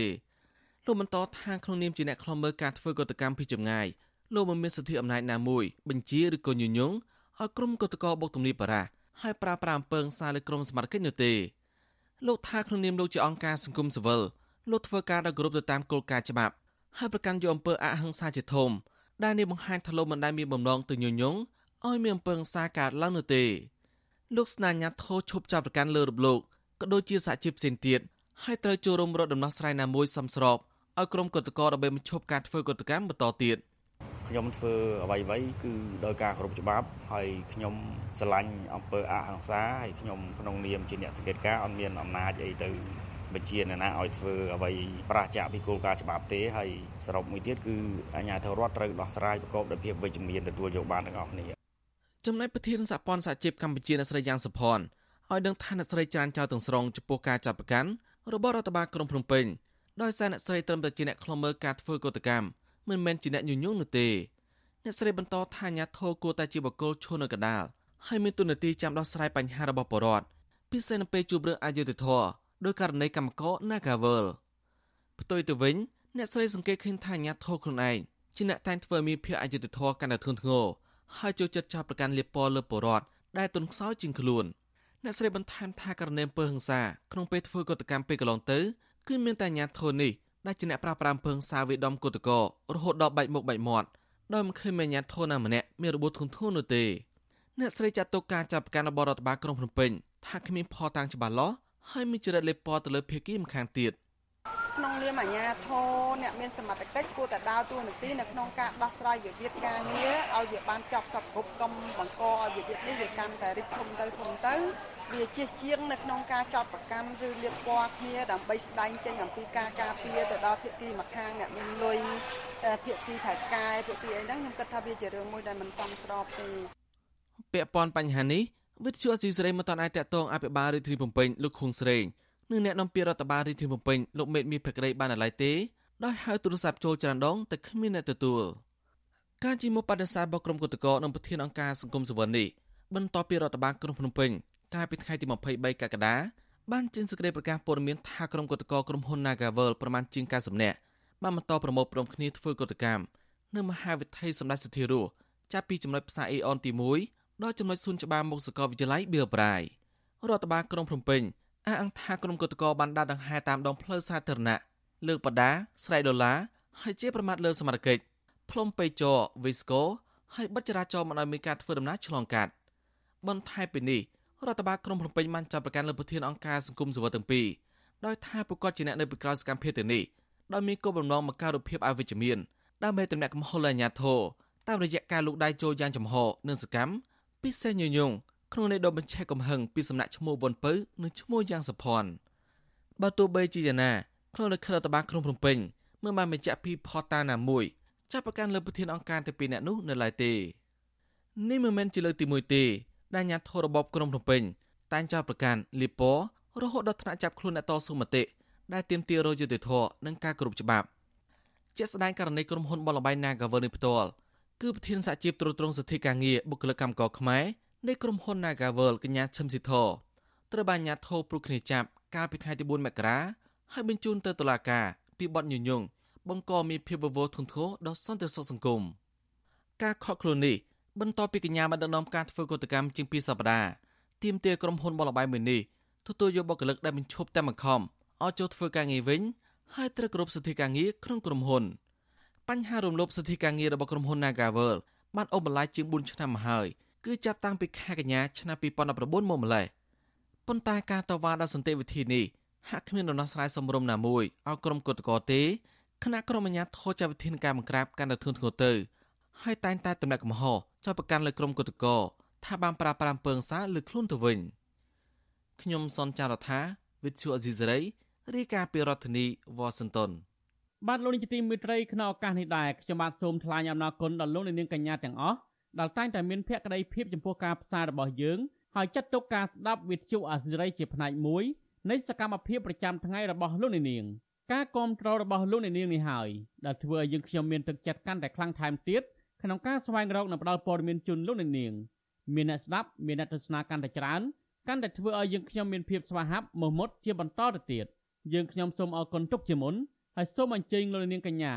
លោកបន្តថាក្នុងនាមជាអ្នកខ្លំមើលការធ្វើកុតកម្មពីចម្ងាយលោកមិនមានសិទ្ធិអំណាចណាមួយបញ្ជាឬក៏ញុយញងឲ្យក្រុមកុតកោបុកទម្លាបបារាហើយប្រើប្រាស់អំពើសារលើក្រុមសមត្ថកិច្ចនោះទេលោកថាក្នុងនាមលោកជាអង្គការសង្គមស៊ីវិលលោកធ្វើការដោយគោរពទៅតាមគោលការណ៍ច្បាប់ហើយប្រកាន់យកអំពើអហិង្សាជាធំដែលនេះបង្ហាញថាលោកមិនដែលមានបំណងទៅញុយញងឲ្យមានអំពើហិង្សាកើតឡើងនោះទេលោកស្នាញាធោឈប់ចាប់ប្រកាន់លើរបលោក ក៏ដូចជាសហជីពផ្សេងទៀតហើយត្រូវចូលរួមរកដំណោះស្រាយណាមួយសមស្របឲ្យក្រុមកុតកោដើម្បីបញ្ឈប់ការធ្វើកុតកម្មបន្តទៀតខ្ញុំធ្វើអ្វីអ្វីគឺដោយការគោរពច្បាប់ហើយខ្ញុំស្រឡាញ់អង្គើអហិង្សាហើយខ្ញុំក្នុងនាមជាអ្នកសង្កេតការអត់មានអំណាចអីទៅបញ្ជាអ្នកណាឲ្យធ្វើអ្វីប្រឆាចពីគោលការណ៍ច្បាប់ទេហើយសរុបមួយទៀតគឺអាជ្ញាធររដ្ឋត្រូវដោះស្រាយប្រកបដោយភាពវិជ្ជមានទទួលយកបានទាំងអស់គ្នាចំណែកប្រធានសហព័ន្ធសហជីពកម្ពុជាអ្នកស្រីយ៉ាងសុផាន់ ឲ្យដឹងថាអ្នកស្រីច្រើនចោលទាំងស្រុងចំពោះការចាប់ប្រកាន់របស់រដ្ឋបាលក្រុងភ្នំពេញដោយសារអ្នកស្រីត្រឹមតែជាអ្នកខ្លំមើលការធ្វើកតកម្មមិនមែនជាអ្នកញុយញងនោះទេអ្នកស្រីបន្តថាអាញាធរគួរតែជាបកគលឈរនៅកណ្ដាលហើយមានទូនាទីចាំដោះស្រាយបញ្ហារបស់ប្រជាពលរដ្ឋពិសេសនៅពេលជួបរឿងអយុត្តិធម៌ដោយករណីកម្មករ Nagavel ផ្ទុយទៅវិញអ្នកស្រីសង្កេតឃើញថាអាញាធរខ្លួនឯងជាអ្នកតែងធ្វើមានភាពអយុត្តិធម៌កាន់តែធ្ងន់ធ្ងរហើយចូលចិត្តចោទប្រកាន់លៀបពណ៌លើប្រជាពលរដ្ឋដែលទុនខ្សោយជាងខ្លួន អ្នកស្រីបន្ថែមថាករណីអំពើហិង្សាក្នុងពេលធ្វើកតកម្មពេលកន្លងទៅគឺមានតែអាញាធរនេះដែលជាអ្នកប្រាស្រ័យអំពើហិង្សាវិដំកតករហូតដល់បែកមុខបែកមាត់ដោយមិនឃើញមានអាញាធរណាម្នាក់មានរបួសធ្ងន់ធ្ងរនោះទេអ្នកស្រីចាត់ទុកការចាប់ប្រកាន់របស់រដ្ឋបាលក្រុងភ្នំពេញថាគ្មានផតតាំងច្បាស់លាស់ហើយមានចរិតលេបពណ៌ទៅលើភេកីម្ខាងទៀតក្នុងនាមអាជ្ញាធរអ្នកមានសមត្ថកិច្ចគួរតែដើរតួនាទីនៅក្នុងការដោះស្រាយវិវាទការងារឲ្យវាបានចប់សពគ្រប់កុំបង្កឲ្យវិវាទនេះវាកាន់តែរីកធំទៅធំទៅ វាជាជាងនៅក្នុងការចោតប្រកាន់ឬលៀបពណ៌គ្នាដើម្បីស្ដែងចេញអំពីការការពារទៅដល់ភាគីម្ខាងអ្នកមានលុយភាគីថៃកែភាគីអីហ្នឹងខ្ញុំគិតថាវាជារឿងមួយដែលមិនសមស្របទេពាក់ព័ន្ធបញ្ហានេះវិទ្យុអស៊ីសេរីមិនទាន់អាចតតងអភិបាលរាជធានីភ្នំពេញលោកខុងស្រេងនិងអ្នកនាំពាក្យរដ្ឋបាលរាជធានីភ្នំពេញលោកមេតមាសភក្តីបានអាឡ័យទេដោយហៅទូរស័ព្ទចូលច្រានដងតែគ្មានអ្នកទទួលការជីមុខបដិសេធរបស់ក្រុមគឧតកោនិងប្រធានអង្គការសង្គមសវននេះបន្ទាប់ពីរដ្ឋបាលក្រុងភ្នំពេញ កាលពីថ្ងៃទី23កក្កដាបានចេញសេចក្តីប្រកាសព័ត៌មានថាក្រុមគឧតកោក្រុមហ៊ុន Nagavel ប្រមាណជាង90នាក់បានបន្តប្រមូលផ្ដុំគ្នាធ្វើកុតកម្មនៅមហាវិថីសម្ដេចសទ្ធារស់ចាប់ពីចំណុចផ្សារអេអនទី1ដល់ចំណុចសួនច្បារមុខសាកលវិទ្យាល័យបៀលប្រាយរដ្ឋបាលក្រុងភ្នំពេញអះអាងថាក្រុមកុតកោបានដាក់ដង្ហែតាមដងផ្លូវសាធារណៈលើកបដាស្រែកដុល្លារហើយជាប្រមាថលើសមត្ថកិច្ចផ្លុំពេជរវីស្កូហើយបិទចរាចរណ៍មិនឲ្យមានការធ្វើដំណើរឆ្លងកាត់បន្ថែមពីនេះ រដ្ឋបាលក្រុងភ្នំពេញបានចាប់ប្រកាន់លើប្រធានអង្គការសង្គមសវត្ថទាំងពីរដោយថាពួកគាត់ជាអ្នកនៅពីក្រោយសកម្មភាពទាំងនេះដោយមានគោលបំណងបង្កើតរូបភាពអវិជ្ជមានដើម្បីទម្លាក់កំហុសលើអាញាធរតាមរយៈការលូកដៃចូលយ៉ាងចំហនិងសកម្មពិសេសញញងក្នុងន័យដកបញ្ឆេះកំហឹងពីសំណាក់ឈ្មោះវុនពៅនិងឈ្មោះយ៉ាងសុភ័ណ្ឌបើទោះបីជាយ៉ាងណាក្នុងលិខិតរដ្ឋបាលក្រុងភ្នំពេញមិនបានបញ្ជាក់ពីផតតាណាមួយចាប់ប្រកាន់លើប្រធានអង្គការទាំងពីរនាក់នោះនៅឡើយទេនេះមិនមែនជាលើកទី1ទេ ដែលអាញាធររបបក្រុងភ្នំពេញតែងចោទប្រកាន់លីពររហូតដល់ថ្នាក់ចាប់ខ្លួនអ្នកតស៊ូមតិដែលទាមទាររយុត្តិធម៌និងការគោរពច្បាប់ជាក់ស្ដែងករណីក្រុមហ៊ុនបលបៃ Nagavel នេះផ្ទាល់គឺប្រធានសហជីពត្រួតត្រងសិទ្ធិការងារបុគ្គលិកកម្មករខ្មែរនៃក្រុមហ៊ុន Nagavel កញ្ញាឈឹមស៊ីធត្រូវបានអាជ្ញាធរព្រួតគ្នាចាប់កាលពីថ្ងៃទី4មករាហើយបញ្ជូនទៅតុលាការពីបទញុយញងបង្កមានភាពវឹកវរធ្ងន់ធ្ងរដល់សន្តិសុខសង្គមការខកខ្លួននេះ បន្ទាប់ពីកញ្ញាបានដឹកនាំការធ្វើកតកម្មជាង2សប្តាហ៍ទាមទារក្រុមហ៊ុនបលបៃមួយនេះទទួលយកបុគ្គលិកដែលបញ្ឈប់តែបង្ខំឲ្យចូលធ្វើការងារវិញហើយត្រូវគោរពសិទ្ធិការងារក្នុងក្រុមហ៊ុនបញ្ហារំលោភសិទ្ធិការងាររបស់ក្រុមហ៊ុន Nagavel បានអូសបន្លាយជាង4ឆ្នាំមកហើយគឺចាប់តាំងពីខែកញ្ញាឆ្នាំ2019មកម្លេះប៉ុន្តែការតវ៉ាដល់សន្តិវិធីនេះហាក់គ្មានដំណោះស្រាយសមរម្យណាមួយឲ្យក្រុមគឧតកោទេគណៈក្រុមអាជ្ញាធរចាត់វិធានការបង្ក្រាបកាន់តែធ្ងន់ធ្ងរទៅហើយតែងតែតម្លាក់កំហុស ចោទប្រកាន់លើក្រុមគឧតកោថាបានប្រាប្រាំពើងសារលើខ្លួនទៅវិញខ្ញុំសនចាររថាវិទ្យុអេស៊ីសរ៉ៃរាយការណ៍ពីរដ្ឋធានីវ៉ាស៊ីនតោនបាទលោកនាយកទីមេត្រីក្នុងឱកាសនេះដែរខ្ញុំបាទសូមថ្លែងអំណរគុណដល់លោកនាងកញ្ញាទាំងអស់ដែលតែងតែមានភក្ដីភាពចំពោះការផ្សាយរបស់យើងហើយចាត់ទុកការស្ដាប់វិទ្យុអាស៊ីសេរីជាផ្នែកមួយនៃសកម្មភាពប្រចាំថ្ងៃរបស់លោកនាងការគ្រប់គ្រងរបស់លោកនាងនេះហើយដែលធ្វើឲ្យយើងខ្ញុំមានទឹកចិត្តកាន់តែខ្លាំងថែមទៀត ក្នុងការស្វែងរកនិងផ្តល់ព័ត៌មានជូនលោកនាងមានអ្នកស្ដាប់មានអ្នកទស្សនាកាន់តែច្រើនកាន់តែធ្វើឲ្យយើងខ្ញុំមានភាពស្វាហាប់មោះមុតជាបន្តទៅទៀតយើងខ្ញុំសូមអរគុណទុកជាមុនហើយសូមអញ្ជើញលោកនាងកញ្ញា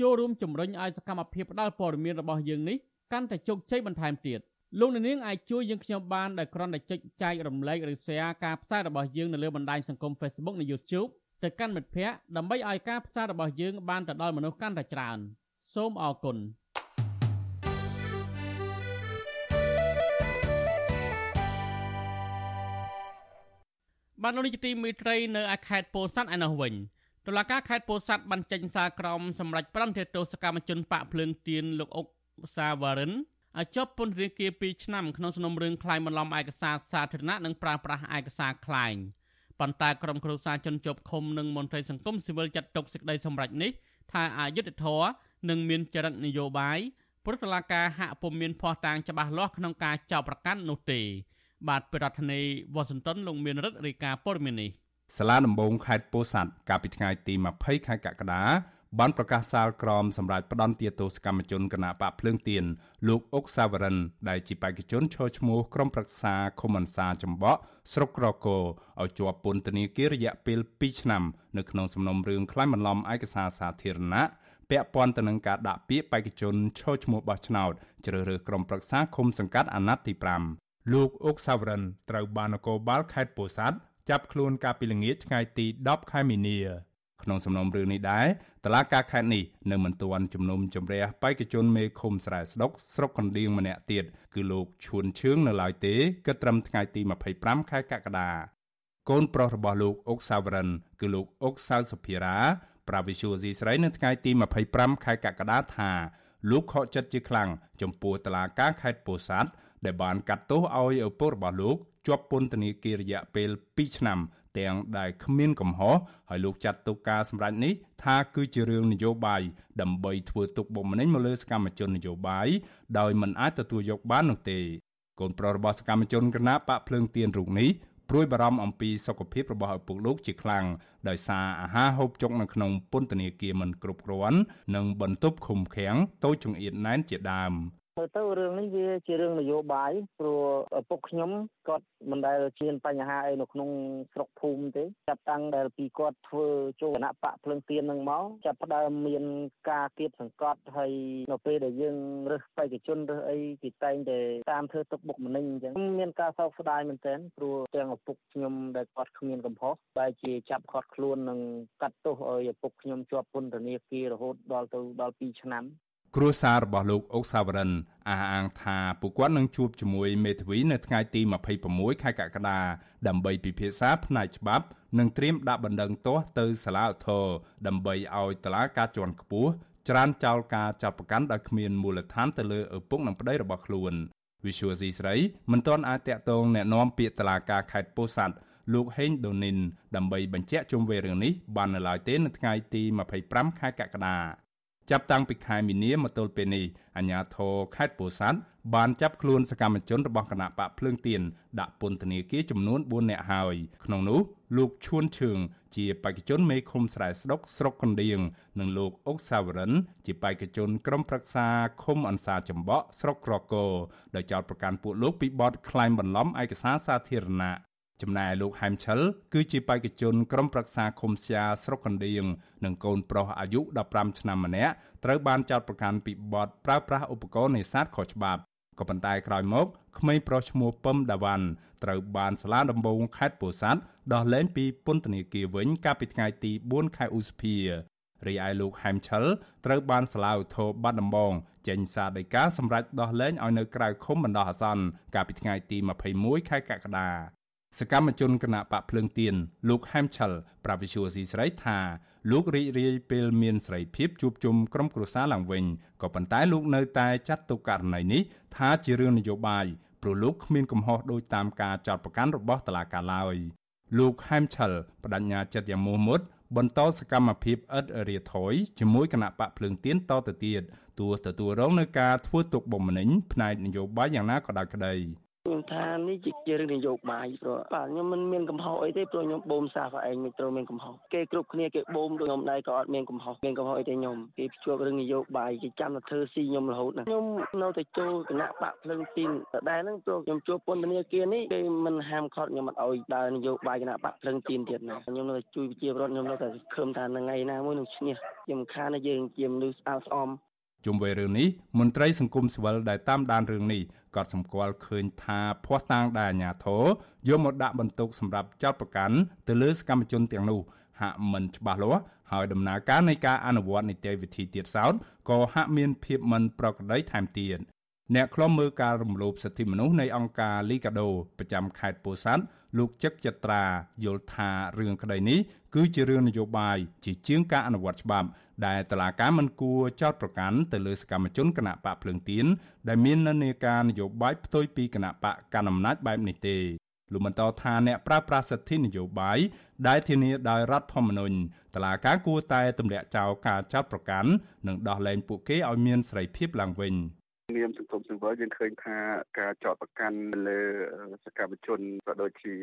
ចូលរួមជំរុញឲ្យសកម្មភាពផ្តល់ព័ត៌មានរបស់យើងនេះកាន់តែជោគជ័យបន្ថែមទៀតលោកនាងអាចជួយយើងខ្ញុំបានដោយគ្រាន់តែចុចចែករំលែកឬ share ការផ្សាយរបស់យើងនៅលើបណ្ដាញសង្គម Facebook និង YouTube ទៅកាន់មិត្តភ័ក្តិដើម្បីឲ្យការផ្សាយរបស់យើងបានទៅដល់មនុស្សកាន់តែច្រើនសូមអរគុណ បានលោកនាយកទីមេត្រីនៅឯខេត្តពោធិ៍សាត់ឯនោះវិញតុលាការខេត្តពោធិ៍សាត់បានចេញសារក្រមសម្រាប់ប្រន្ទាទោសកម្មជនបាក់ភ្លើងទៀនលោកអុកសាវ៉ារិនឲ្យជាប់ពន្ធនាគារ2ឆ្នាំក្នុងសំណុំរឿងក្លែងបន្លំឯកសារសាធារណៈនិងប្រើប្រាស់ឯកសារក្លែងប៉ុន្តែក្រុមគ្រួសារជនជាប់ឃុំនិងមន្ត្រីសង្គមស៊ីវិលចាត់ទុកសេចក្តីសម្រេចនេះថាអយុត្តិធម៌និងមានចរិតនយោបាយព្រោះតុលាការហាក់ពុំមានភ័ស្តុតាងច្បាស់លាស់ក្នុងការចោទប្រកាន់នោះទេ បាទប្រធានាធិបតីវ៉ាស៊ីនតោនលោកមានរដ្ឋរាយការណ៍ព័ត៌មាននេះសាលាដំបងខេត្តពោធិ៍សាត់កាលពីថ្ងៃទី20ខែកក្កដាបានប្រកាសសាលក្រមសម្រាប់ផ្ដន់ទាទោសកម្មជនគណៈបកភ្លើងទៀនលោកអុកសាវរិន ដែលជាបេក្ខជនឈរឈ្មោះក្រុមប្រឹក្សាឃុំអន្សាចំបក់ស្រុកក្រគរឲ្យជាប់ពន្ធនាគាររយៈពេល2ឆ្នាំនៅក្នុងសំណុំរឿងក្លែងបន្លំឯកសារសាធារណៈពាក់ព័ន្ធទៅនឹងការដាក់ពាក្យបេក្ខជនឈរឈ្មោះបោះឆ្នោតជ្រើសរើសក្រុមប្រឹក្សាឃុំសង្កាត់អាណត្តិទី5 លោកអុកសាវរិនត្រូវបាននគរបាលខេត្តពោធិ៍សាត់ចាប់ខ្លួនកាលពីល្ងាចថ្ងៃទី10ខែមីនាក្នុងសំណុំរឿងនេះដែរតឡាការខេត្តនេះនៅមិនទាន់ជំនុំជម្រះបេក្ខជនមេឃុំស្រែស្ដុកស្រុកកណ្ដៀងម្នាក់ទៀតគឺលោកឈួនឈឿងនៅឡើយទេគិតត្រឹមថ្ងៃទី25ខែកក្កដាកូនប្រុសរបស់លោកអុកសាវរិន គឺលោកអុកសៅសុភារាប្រាវិសុយស៊ីស្រីនៅថ្ងៃទី25ខែកក្កដាថាលោកខកចិត្តជាខ្លាំងចំពោះតឡាការខេត្តពោធិ៍សាត់ ដែលបានកាត់ទោសឲ្យឪពុករបស់លោកជាប់ពន្ធនាគាររយៈពេល2ឆ្នាំ ទាំងដែលគ្មានកំហុសហើយលោកចាត់ទុកការសម្រេចនេះថាគឺជារឿងនយោបាយដើម្បីធ្វើទុកបុកម្នេញមកលើសកម្មជននយោបាយដោយមិនអាចទទួលយកបាននោះទេកូនប្រុសរបស់សកម្មជនគណៈបកភ្លើងទៀនរូបនេះព្រួយបារម្ភអំពីសុខភាពរបស់ឪពុកលោកជាខ្លាំងដោយសារអាហារហូបចុកនៅក្នុងពន្ធនាគារមិនគ្រប់គ្រាន់និងបន្ទប់ឃុំឃាំងតូចចង្អៀតណែនជាដើម។ ទៅទៅរឿងនេះវាជារឿងនយោបាយព្រោះឪពុកខ្ញុំគាត់មិនដែលមានបញ្ហាអីនៅក្នុងស្រុកភូមិទេចាប់តាំងដែលពីគាត់ធ្វើចូលគណៈបកភ្លឹងទៀននឹងមកចាប់ផ្ដើមមានការគៀបសង្កត់ហើយនៅពេលដែលយើងរើសបេក្ខជនរើសអីគេតែងតែតាមធ្វើទុកបុកម្នេញអញ្ចឹងមានការសោកស្ដាយមែនទែនព្រោះទាំងឪពុកខ្ញុំដែលគាត់គ្មានកំហុសបែរជាចាប់គាត់ខ្លួននិងកាត់ទោសឲ្យឪពុកខ្ញុំជាប់ពន្ធនាគាររហូតដល់ទៅដល់2ឆ្នាំ គ្រួសាររបស់លោកអុកសាវរិនអះអាងថាពួកគាត់នឹងជួបជាមួយមេធាវីនៅថ្ងៃទី26ខែកក្កដាដើម្បីពិភាក្សាផ្នែកច្បាប់និងត្រៀមដាក់បណ្ដឹងទាស់ទៅសាលាឧទ្ធរដើម្បីឲ្យតុលាការជាន់ខ្ពស់ច្រានចោលការចាប់ប្រកាន់ដោយគ្មានមូលដ្ឋានទៅលើឪពុកនិងប្តីរបស់ខ្លួន Visual C ស្រីមិនទាន់អាចតាក់ទងแนะនាំពាក្យតុលាការខេត្តពោធិ៍សាត់លោកហេងដូនីនដើម្បីបញ្ជាក់ជុំវិញរឿងនេះបាននៅឡើយទេនៅថ្ងៃទី25ខែកក្កដា ចាប់តាំងពីខែមីនាមកទល់ពេលនេះអាជ្ញាធរខេត្តពោធិ៍សាត់បានចាប់ខ្លួនសកម្មជនរបស់គណៈបកភ្លើងទៀនដាក់ពន្ធនាគារចំនួន4នាក់ហើយក្នុងនោះលោកឈួនឈឿងជាបេក្ខជនមេឃុំស្រែស្ដុកស្រុកកណ្ដៀងនិងលោកអុកសាវរិន ជាបេក្ខជនក្រុមប្រឹក្សាឃុំអន្សាចំបក់ស្រុកក្រគរដោយចោទប្រកាន់ពួកលោកពីបទក្លែងបន្លំឯកសារសាធារណៈ ចំណែកលោកហែមឆិលគឺជាបេក្ខជនក្រុមប្រឹក្សាឃុំសៀស្រុកកណ្ដៀងនិងកូនប្រុសអាយុ15ឆ្នាំម្នាក់ត្រូវបានចោទប្រកាន់ពីបទប្រើប្រាស់ឧបករណ៍នេសាទខុសច្បាប់ក៏ប៉ុន្តែក្រោយមកក្មេងប្រុសឈ្មោះពឹមដាវ៉ាន់ត្រូវបានសាលាដំបងខេត្តពោធិ៍សាត់ដោះលែងពីពន្ធនាគារវិញកាលពីថ្ងៃទី4ខែឧសភារីឯលោកហែមឆិលត្រូវបានសាលាឧទ្ធរបាត់ដំបងចេញសារដីកាសម្រាប់ដោះលែងឲ្យនៅក្រៅឃុំបណ្ដោះអាសន្នកាលពីថ្ងៃទី21ខែកក្កដា សកម្មជនគណៈបកភ្លើងទៀនលោកហែមឆលប្រាវិសុយស៊ីស្រីថាលោករីករាយពេលមានសេរីភាពជួបជុំក្រុមគ្រួសារឡើងវិញក៏ប៉ុន្តែលោកនៅតែចាត់ទុកករណីនេះថាជារឿងនយោបាយព្រោះលោកគ្មានកំហុសដោយតាមការចោទប្រកាន់របស់តុលាការឡើយលោកហែមឆលបដញ្ញាចិត្តយ៉ាងមោះមុតបន្តសកម្មភាពឥតរាធយជាមួយគណៈបកភ្លើងទៀនតទៅទៀតទោះទទួលរងនឹងការធ្វើទុកបុកម្នេញផ្នែកនយោបាយយ៉ាងណាក៏ដោយក្តី ខ្ញុំថានេះជារឿងនយោបាយព្រោះបាទខ្ញុំមិនមានកំហុសអីទេព្រោះខ្ញុំបូមសាសឯងមិនត្រូវមានកំហុសគេគ្រប់គ្នាគេបូមដូចខ្ញុំដែរក៏អត់មានកំហុសមានកំហុសអីទេខ្ញុំគេភ្ជាប់រឿងនយោបាយគេចាំតែធ្វើស៊ីខ្ញុំរហូតណាខ្ញុំនៅតែចូលគណៈបកភ្លឹងទីនដដែលហ្នឹងព្រោះខ្ញុំជួបពន្ធនាគារនេះគេមិនហាមឃាត់ខ្ញុំអត់ឲ្យដើរនយោបាយគណៈបកភ្លឹងទីនទៀតណាខ្ញុំនៅតែជួយប្រជាពលរដ្ឋខ្ញុំនៅតែខឹមថាថ្ងៃណាមួយនឹងឈ្នះខ្ញុំខានយើងជាមនុស្សស្អាតស្អំ ជុំវិញរឿងនេះមន្ត្រីសង្គមស៊ីវិលដែលតាមដានរឿងនេះក៏សម្គាល់ឃើញថាភ័ស្តុតាងដែលអាជ្ញាធរយកមកដាក់បន្ទុកសម្រាប់ចោតប្រកាន់ទៅលើសកម្មជនទាំងនោះហាក់មិនច្បាស់លាស់ហើយដំណើរការនៃការអនុវត្តនីតិវិធីទៀតសោតក៏ហាក់មានភាពមិនប្រក្រតីថែមទៀត អ្នកខ្លំមើលការរំលោភសិទ្ធិមនុស្សនៃអង្គការ Liga do ប្រចាំខេត្តពោធិ៍សាត់លោកចឹកចត្រាយល់ថារឿងក្តីនេះគឺជារឿងនយោបាយជាជាងការអនុវត្តច្បាប់ ដែលតឡាការមិនគួរចោតប្រកាន់ទៅលើសកម្មជនគណៈបកភ្លើងទៀនដែលមាននានាការនយោបាយផ្ទុយពីគណៈបកកណ្ដាលអំណាចបែបនេះទេលោកបន្តថាអ្នកប្រើប្រាស់សិទ្ធិនយោបាយដែលធានាដោយរដ្ឋធម្មនុញ្ញតឡាការគួរតែទម្លាក់ចោលការចោតប្រកាន់និងដោះលែងពួកគេឲ្យមានសេរីភាពឡើងវិញ នាមសង្គមស៊ីវិលយើងឃើញថាការចោតប្រកាន់លើសកម្មជនក៏ដូចជា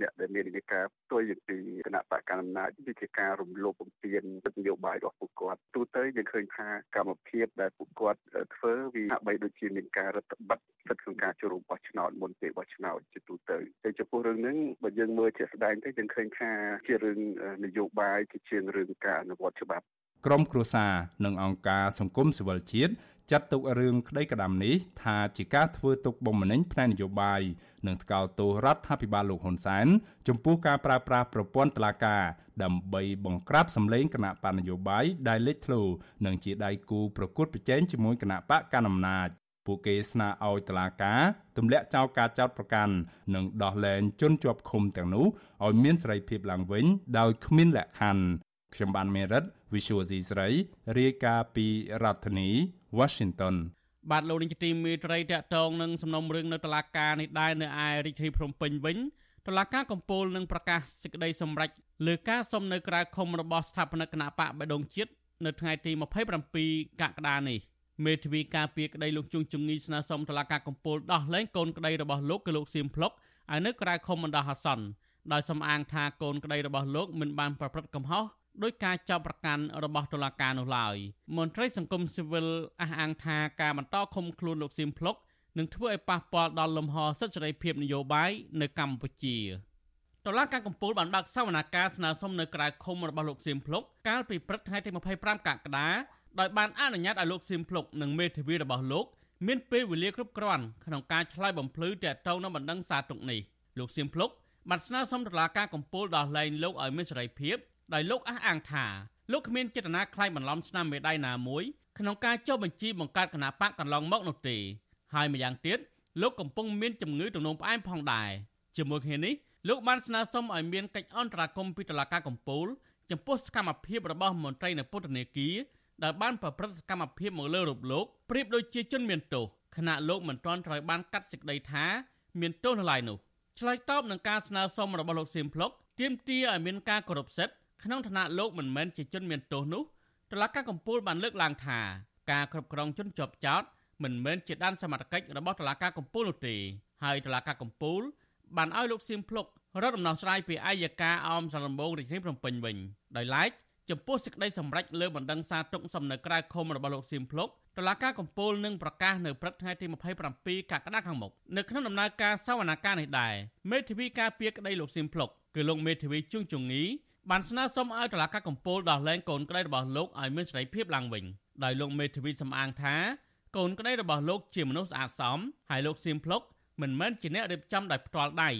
អ្នកដែលមាននាការផ្ទុយពីគណៈបកកណ្ដាលអំណាចវាជាការរំលោភបំពានសិទ្ធិនយោបាយរបស់ពួកគាត់ទូទៅយើងឃើញថាកម្មភាពដែលពួកគាត់ធ្វើវាហាក់បីដូចជាមានការរដ្ឋបិទសិទ្ធិក្នុងការចូលរួមបោះឆ្នោតមុនពេលបោះឆ្នោតជាទូទៅតែចំពោះរឿងហ្នឹងបើយើងមើលជាក់ស្ដែងទៅយើងឃើញថាជារឿងនយោបាយជាជាងរឿងការអនុវត្តច្បាប់ក្រមគ្រួសារនិងអង្គការសង្គមស៊ីវិលជាតិ ចាត់ទុករឿងក្តីក្តាំនេះថាជាការធ្វើទុកបុកម្នេញផ្នែកនយោបាយនិងថ្កោលទោសរដ្ឋាភិបាលលោកហ៊ុនសែនចំពោះការប្រើប្រាស់ប្រព័ន្ធតុលាការដើម្បីបង្ក្រាបសម្លេងគណៈបកនយោបាយដែលលេចធ្លោនិងជាដៃគូប្រកួតប្រជែងជាមួយគណៈបកកណ្ដាលអំណាចពួកគេស្នើឲ្យតុលាការទម្លាក់ចោលការចោទប្រកាន់និងដោះលែងជនជាប់ឃុំទាំងនោះឲ្យមានសេរីភាពឡើងវិញដោយគ្មានលក្ខខណ្ឌខ្ញុំបានមេរិត Visual C ស្រីរាយការណ៍ពីរដ្ឋធានី Washington បាទលោកនាយកទីមេត្រីតកតងនឹងសំណុំរឿងនៅតុលាការនេះដែរនៅឯរាជធានីភ្នំពេញវិញតុលាការកំពូលនឹងប្រកាសសេចក្តីសម្រេចលើការសុំនៅក្រៅឃុំរបស់ស្ថាបនិកគណៈបកបដងជាតិនៅថ្ងៃទី27កក្កដានេះមេធាវីការពារក្តីលោកជួងជងីស្នើសុំតុលាការកំពូលដោះលែងកូនក្តីរបស់លោកគឺលោកសៀមភ្លុកឲ្យនៅក្រៅឃុំបណ្ដោះអាសន្នដោយសំអាងថាកូនក្តីរបស់លោកមិនបានប្រព្រឹត្តកំហុស ដោយការចោទប្រកាន់របស់តុលាការនោះឡើយមន្ត្រីសង្គមស៊ីវិលអះអាងថាការបន្តឃុំខ្លួនលោកស៊ីមភ្លុកនឹងធ្វើឲ្យប៉ះពាល់ដល់លំហសិទ្ធិសេរីភាពនយោបាយនៅកម្ពុជាតឡាការកំពូលបានបើកសវនាការស្នើសុំនៅក្រៅឃុំរបស់លោកសៀមភ្លុកកាលពីព្រឹកថ្ងៃទី25កក្កដាដោយបានអនុញ្ញាតឲ្យលោកសៀមភ្លុកនិងមេធាវីរបស់លោកមានពេលវេលាគ្រប់គ្រាន់ក្នុងការឆ្លើយបំភ្លឺទាក់ទងនឹងបណ្ដឹងសារទុកនេះលោកសៀមភ្លុកបានស្នើសុំតុលាការកំពូលដោះលែងលោកឲ្យមានសេរីភាព ដោយលោកអះអាងថាលោកគ្មានចេតនាខ្លាចបន្លំស្នាមមេដៃណាមួយក្នុងការចុះបញ្ជីបង្កើតគណៈបកកន្លងមកនោះទេហើយម្យ៉ាងទៀតលោកកំពុងមានជំងឺទំនោរផ្អែមផងដែរជាមួយគ្នានេះលោកបានស្នើសុំឲ្យមានកិច្ចអន្តរាគមន៍ពីតុលាការកំពូលចំពោះសកម្មភាពរបស់មន្ត្រីនៅពុទ្ធនេគារដែលបានប្រព្រឹត្តសកម្មភាពមកលើរូបលោកប្រៀបដូចជាជនមានទោសខណៈលោកមិនទាន់ត្រូវបានកាត់សេចក្តីថាមានទោសនៅឡើយនោះឆ្លើយតបនឹងការស្នើសុំរបស់លោកសៀមភ្លុកទាមទារឲ្យមានការគោរពសិទ្ធិ ក្នុងឋានៈលោកមិនមែនជាជនមានទោសនោះតុលាការកំពូលបានលើកឡើងថាការគ្រប់គ្រងជនជាប់ចោតមិនមែនជាដានសមត្ថកិច្ចរបស់តុលាការកំពូលនោះទេហើយតុលាការកំពូលបានឲ្យលោកសៀមភ្លុករត់ដំណោះស្រាយពីអាយកាអមសាលដំបងរាជធានីភ្នំពេញវិញដោយឡែកចំពោះសេចក្តីសម្រេចលើបណ្ដឹងសារទុកសំនៅក្រៅឃុំរបស់លោកសៀមភ្លុកតឡាការកំពូលនឹងប្រកាសនៅព្រឹកថ្ងៃទី27កក្កដាខាងមុខនៅក្នុងដំណើរការសវនកម្មនេះដែរមេធាវីការពារក្តីលោកសៀមភ្លុកគឺលោកមេធាវីជួងជងី បានស្នើសុំឲ្យតុលាការកំពូលដោះលែងកូនក្តីរបស់លោកឲ្យមានសេរីភាពឡើងវិញដោយលោកមេធាវីសំអាងថាកូនក្តីរបស់លោកជាមនុស្សស្អាតសមហើយលោកសៀមភ្លុកមិនមែនជាអ្នករៀបចំដោយផ្ទាល់ដៃ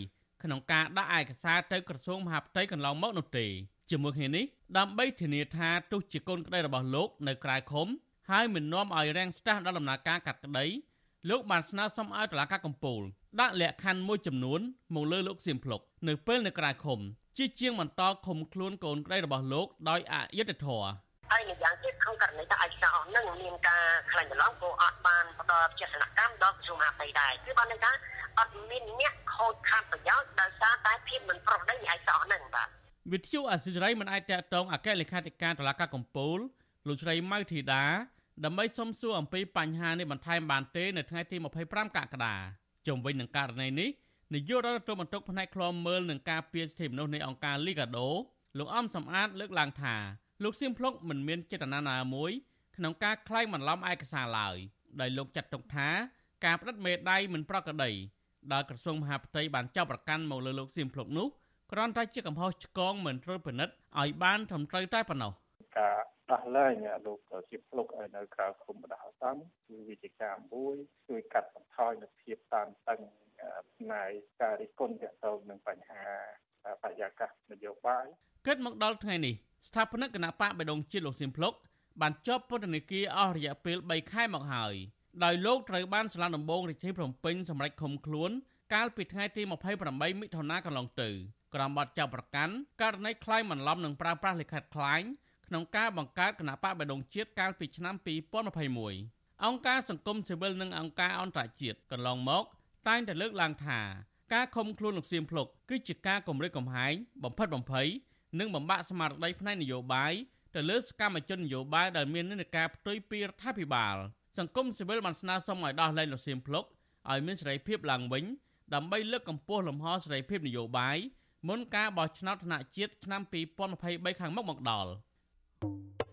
ក្នុងការដាក់ឯកសារទៅក្រសួងមហាផ្ទៃកន្លងមកនោះទេជាមួយគ្នានេះដើម្បីធានាថាទោះជាកូនក្តីរបស់លោកនៅក្រៅឃុំហើយមិននាំឲ្យរាំងស្ទះដល់ដំណើរការកាត់ក្តីលោកបានស្នើសុំឲ្យតុលាការកំពូលដាក់លក្ខខណ្ឌមួយចំនួនមកលើលោកសៀមភ្លុកនៅពេលនៅក្រៅឃុំ ជាជាងបន្តឃុំខ្លួនកូនក្តីរបស់លោកដោយអយុត្តិធម៌ហើយម្យ៉ាងទៀតក្នុងករណីថាឯកសារអស់នឹងមានការខ្លាញ់ច្រឡំក៏អត់បានផ្ដល់ចេតនកម្មដល់ក្រសួងមហាផ្ទៃដែរគឺបានន័យថាអត់មានអ្នកខូចខាតប្រយោជន៍ដោយសារតែភាពមិនប្រក្រតីនៃឯកសារអស់នឹងបាទវិទ្យុអសិរ័យមិនអាចតកតងអគ្គលេខាធិការតុលាការកំពូលលោកស្រីម៉ៅធីតាដើម្បីសុំសួរអំពីបញ្ហានេះបន្ថែមបានទេនៅថ្ងៃទី25កក្កដាជុំវិញនឹងករណីនេះ នាយករដ្ឋមន្ត្រីផ្នែកឃ្លាំមើលនឹងការពារសិទ្ធិមនុស្សនៃអង្គការ Liga do លោកអំសំអាតលើកឡើងថាលោកសៀមភ្លុកមិនមានចេតនាណាមួយក្នុងការក្លែងបន្លំឯកសារឡើយដោយលោកចាត់ទុកថាការផ្តិតមេដៃមិនប្រក្រតីដែលក្រសួងមហាផ្ទៃបានចាប់ប្រកាន់មកលើលោកសៀមភ្លុកនោះគ្រាន់តែជាកំហុសឆ្គងមិនត្រូវពិនិត្យឲ្យបានត្រឹមត្រូវតែប៉ុណ្ណោះការដោះលែងលោកជាភ្លុកឲ្យនៅក្រៅឃុំបដាអាសន្នគឺវិជាការមួយជួយកាត់បន្ថយនូវភាពតានតឹង ផ្នែកការរិះគន់ទាក់ទងនឹងបញ្ហាបរិយាកាសនយោបាយគិតមកដល់ថ្ងៃនេះស្ថាបនិកគណៈបកបេដងជាតិលោកសៀមភ្លុកបានជាប់ពន្ធនាគារអស់រយៈពេល3ខែមកហើយដោយលោកត្រូវបានសាលាដំបងរាជធានីភ្នំពេញសម្រេចឃុំខ្លួន កាលពីថ្ងៃទី28មិថុនាកន្លងទៅក្រោមបទចោទប្រកាន់ករណីក្លែងបន្លំនិងប្រើប្រាស់លិខិតក្លែងក្នុងការបង្កើតគណៈបកបេដងជាតិកាលពីឆ្នាំ2021អង្គការសង្គមស៊ីវិលនិងអង្គការអន្តរជាតិកន្លងមក តែងតែលើកឡើងថាការឃុំខ្លួនលោកសៀមភ្លុកគឺជាការគំរាមកំហែងបំផិតបំភ័យនិងបំបាក់ស្មារតីផ្នែកនយោបាយទៅលើសកម្មជននយោបាយដែលមាននិន្នាការផ្ទុយពីរដ្ឋាភិបាលសង្គមស៊ីវិលបានស្នើសុំឲ្យដោះលែងលោកសៀមភ្លុកឲ្យមានសេរីភាពឡើងវិញដើម្បីលើកកម្ពស់លំហសេរីភាពនយោបាយមុនការបោះឆ្នោតថ្នាក់ជាតិឆ្នាំ2023ខាងមុខមកដល់។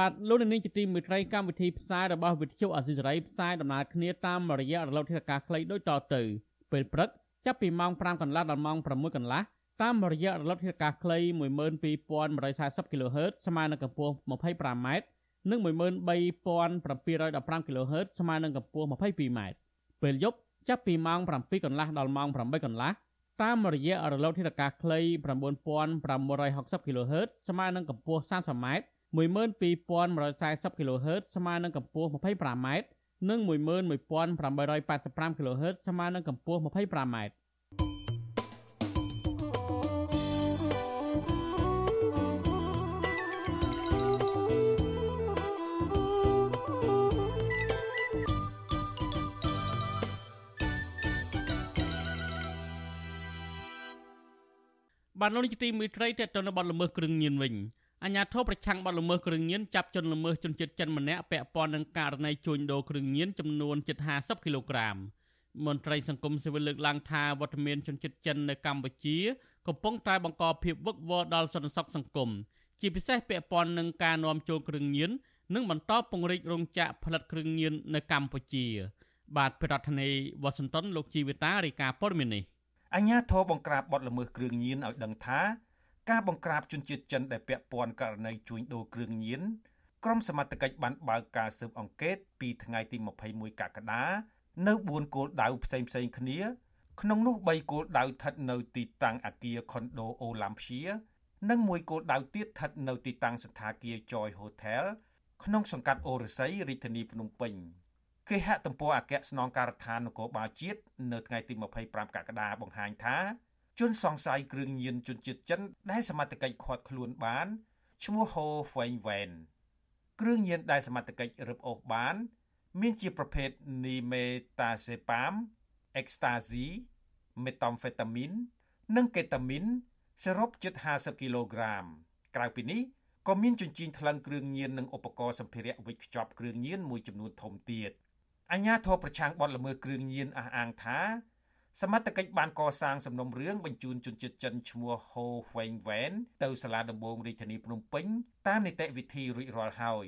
បាទលោកនាងជាទីមេត្រីកម្មវិធីផ្សាយរបស់វិទ្យុអស៊ីសេរីផ្សាយដំណើរគ្នាតាមរយៈរលកធាតុអាកាសខ្លីដូចតទៅពេលព្រឹកចាប់ពីម៉ោង5កន្លះដល់ម៉ោង6កន្លះតាមរយៈរលកធាតុអាកាសខ្លី12140 kHz ស្មើនឹងកម្ពស់ 25m និង13715 kHz ស្មើនឹងកម្ពស់ 22m ពេលយប់ចាប់ពីម៉ោង7កន្លះដល់ម៉ោង8កន្លះតាមរយៈរលកធាតុអាកាសខ្លី9560 kHz ស្មើនឹងកម្ពស់ 30m 12140 kHz ស្មើនឹងកម្ពស់ 25m និង11885 kHz ស្មើនឹងកម្ពស់ 25m បានលោកនេះទីមេត្រីតេតទៅនៅបាត់ល្មើសគ្រឿងញៀនវិញ អាញាធរប្រឆាំងបទល្មើសគ្រឿងញៀនចាប់ជនល្មើសជនជាតិចិនម្នាក់ពាក់ព័ន្ធនឹងករណីជួញដូរគ្រឿងញៀនចំនួនជិត50គីឡូក្រាមមន្ត្រីសង្គមស៊ីវិលលើកឡើងថាវត្តមានជនជាតិចិននៅកម្ពុជាកំពុងតែបង្កភាពវឹកវរដល់សន្តិសុខសង្គមជាពិសេសពាក់ព័ន្ធនឹងការនាំចូលគ្រឿងញៀននិងបន្តពង្រីករោងចក្រផលិតគ្រឿងញៀននៅកម្ពុជា បាទប្រធានាធិបតីវ៉ាស៊ីនតោនលោកជីវិតារាយការណ៍ព័ត៌មាននេះអញ្ញាធរបង្ក្រាបបទល្មើសគ្រឿងញៀនឲ្យដឹងថា ការបង្ក្រាបជនជាតិចិនដែលពាក់ព័ន្ធករណីជួញដូរគ្រឿងញៀនក្រុមសមត្ថកិច្ចបានបើកការស៊ើបអង្កេតពីថ្ងៃទី21កក្កដានៅ4គោលដៅផ្សេងផ្សេងគ្នា ក្នុងនោះ3គោលដៅស្ថិតនៅទីតាំងអគារខុនដូអូឡាំព្យានិងមួយគោលដៅទៀតស្ថិតនៅទីតាំងសន្តាគារ Joy Hotel ក្នុងសង្កាត់អូរស័យរាជធានីភ្នំពេញគេហទំព័រអគ្គស្នងការដ្ឋាននគរបាលជាតិនៅថ្ងៃទី25កក្កដាបង្ហាញថា ជនសង្ស័យគ្រឿងញៀនជនជាតិចិនដែលសមត្ថកិច្ចឃាត់ខ្លួនបានឈ្មោះហូហ្វេងវ៉ែនគ្រឿងញៀនដែលសមត្ថកិច្ចរឹបអូសបាន មានជាប្រភេទនីមេតាសេប៉ាមអេកស្តាស៊ីមេតាំហ្វេតាមីននិងកេតាមីនសរុបជិត50គីឡូក្រាមក្រៅពីនេះក៏មានជញ្ជីងថ្លឹងគ្រឿងញៀននិងឧបករណ៍សម្ភារៈវេចខ្ចប់គ្រឿងញៀនមួយចំនួនធំទៀតអញ្ញាធរប្រឆាំងបទល្មើសគ្រឿងញៀនអះអាងថា សមត្ថកិច្ចបានកសាងសំណុំរឿងបញ្ជូនជនជាតិចិនឈ្មោះហូវ៉េងវ៉ែនទៅសាលាដំបងរាជធានីភ្នំពេញតាមនីតិវិធីរួចរាល់ហើយ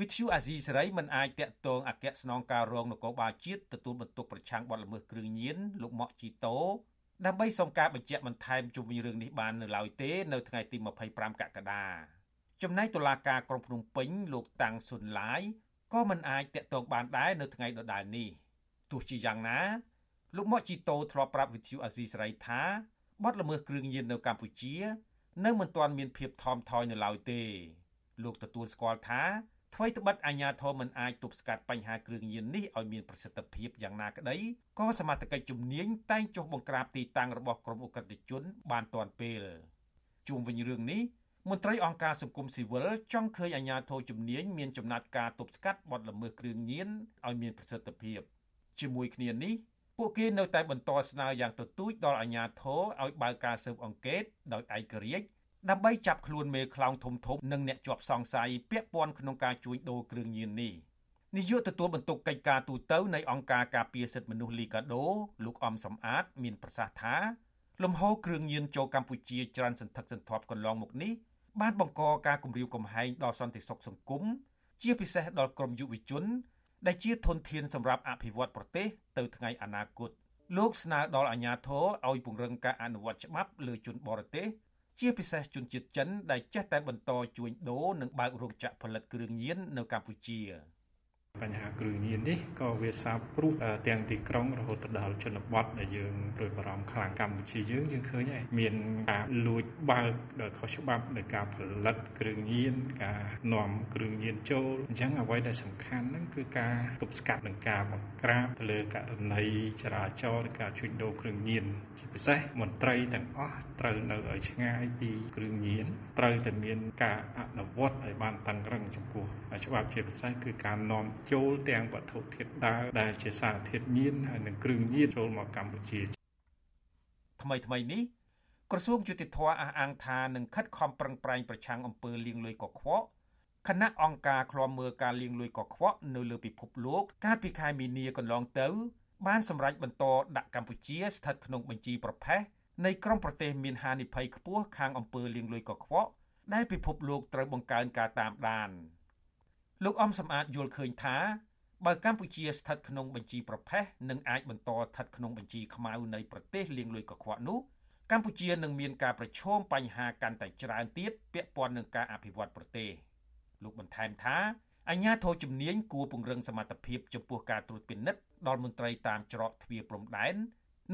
វិទ្យុអាស៊ីសេរីមិនអាចតាក់ទងអគ្គស្នងការរងនគរបាលជាតិទទួលបន្ទុកប្រឆាំងបទល្មើសគ្រឿងញៀនលោកម៉ាក់ជីតូដើម្បីសុំការបញ្ជាក់បន្ថែមជុំវិញរឿងនេះបាននៅឡើយទេនៅថ្ងៃទី25កក្កដាចំណែកតុលាការក្រុងភ្នំពេញលោកតាំងសុនឡាយក៏មិនអាចតាក់ទងបានដែរនៅថ្ងៃដដែលនេះទោះជាយ៉ាងណា លោកមកជីតូធ្លាប់ប្រាប់វិទ្យុអាស៊ីសេរីថាបទល្មើសគ្រឿងញៀននៅកម្ពុជានៅមិនទាន់មានភាពថមថយនៅឡើយទេ លោកទទួលស្គាល់ថាថ្មីត្បិតអាជ្ញាធរមិនអាចទប់ស្កាត់បញ្ហាគ្រឿងញៀននេះឲ្យមានប្រសិទ្ធភាពយ៉ាងណាក្តីក៏សមត្ថកិច្ចជំនាញតែងចុះបង្ក្រាបទីតាំងរបស់ក្រុមអ ுக ្រិតជន បានទាន់ពេលជុំវិញរឿងនេះមន្ត្រីអង្គការសង្គមស៊ីវិលចង់ឃើញអាជ្ញាធរជំនាញមានចំណាត់ការទប់ស្កាត់បទល្មើសគ្រឿងញៀនឲ្យមានប្រសិទ្ធភាពជាមួយគ្នានេះ ពួកគេនៅតែបន្តស្នើយ៉ាងទទូចដល់អាជ្ញាធរឲ្យបើកការស៊ើបអង្កេតដោយឯករាជ្យដើម្បីចាប់ខ្លួនមេខ្លោងធំធំនិងអ្នកជាប់សង្ស័យពាក់ព័ន្ធក្នុងការជួញដូរគ្រឿងញៀននេះនាយកទទួលបន្ទុកកិច្ចការទូតទៅនៃអង្គការការពារសិទ្ធិមនុស្សលីកាដូលោកអំសំអាត មានប្រសាសន៍ថាលំហូរគ្រឿងញៀនចូលកម្ពុជាច្រើនសន្ធឹកសន្ធាប់កន្លងមកនេះបានបង្កការគំរាមកំហែងដល់សន្តិសុខសង្គមជាពិសេសដល់ក្រុមយុវជន ដែលជាធនធានសម្រាប់អភិវឌ្ឍប្រទេសទៅថ្ងៃអនាគតលោកស្នើដល់អាជ្ញាធរឲ្យពង្រឹងការអនុវត្តច្បាប់លើជនបរទេសជាពិសេសជនជាតិចិនដែលចេះតែបន្តជួញដូរនិងបើករោងចក្រផលិតគ្រឿងញៀននៅកម្ពុជា។ បញ្ហាគ្រឿងញៀននេះក៏វាសាបព្រោះទាំងទីក្រុងរហូតដល់ជនបទដែលយើងព្រួយបារម្ភខ្លាំងកម្ពុជាយើងយើងឃើញហើយមានការលួចបើកដោយខុសច្បាប់នៃការផលិតគ្រឿងញៀនការនាំគ្រឿងញៀនចូលអញ្ចឹងអ្វីដែលសំខាន់ហ្នឹងគឺការទប់ស្កាត់និងការបង្ក្រាបទៅលើករណីចរាចរណ៍ការជួញដូរគ្រឿងញៀនជាពិសេសមន្ត្រីទាំងអស់ត្រូវនៅឲ្យឆ្ងាយពីគ្រឿងញៀនត្រូវតែមានការអនុវត្តឲ្យបានតឹងរឹងចំពោះច្បាប់ជាពិសេសគឺការនាំចូលទាំងវត្ថុធាតុដើមដែលជាសារធាតុញៀនហើយនិងគ្រឿងញៀនចូលមកកម្ពុជាថ្មីថ្មីនេះក្រសួងយុតិធធអះអាងថានឹងខិតខំប្រឹងប្រែងប្រឆាំងអំពើលាងលុយកខ្វក់គណៈអង្គការឃ្លាំមើលការលាងលុយកខ្វក់នៅលើពិភពលោកកាលពីខែមីនាកន្លងទៅ បានសម្រេចបន្តដាក់កម្ពុជាស្ថិតក្នុងបញ្ជីប្រភេទ នៃក្រុមប្រទេសមានហានិភ័យខ្ពស់ខាងអំពើលាងលុយកខ្វក់ដែលពិភពលោកត្រូវបង្កើនការតាមដាន។លោកអំសំអាតយល់ឃើញថាបើកម្ពុជាស្ថិតក្នុងបញ្ជីប្រភេទនិងអាចបន្តស្ថិតក្នុងបញ្ជីខ្មៅនៃប្រទេសលាងលុយកខ្វក់នោះកម្ពុជានឹងមានការប្រឈមបញ្ហាកាន់តែច្រើនទៀតពាក់ព័ន្ធនឹងការអភិវឌ្ឍប្រទេសលោកបន្ថែមថាអញ្ញាធរជំនាញគួរពង្រឹងសមត្ថភាពចំពោះការត្រួតពិនិត្យដល់មន្ត្រីតាមច្រកទ្វារព្រំដែន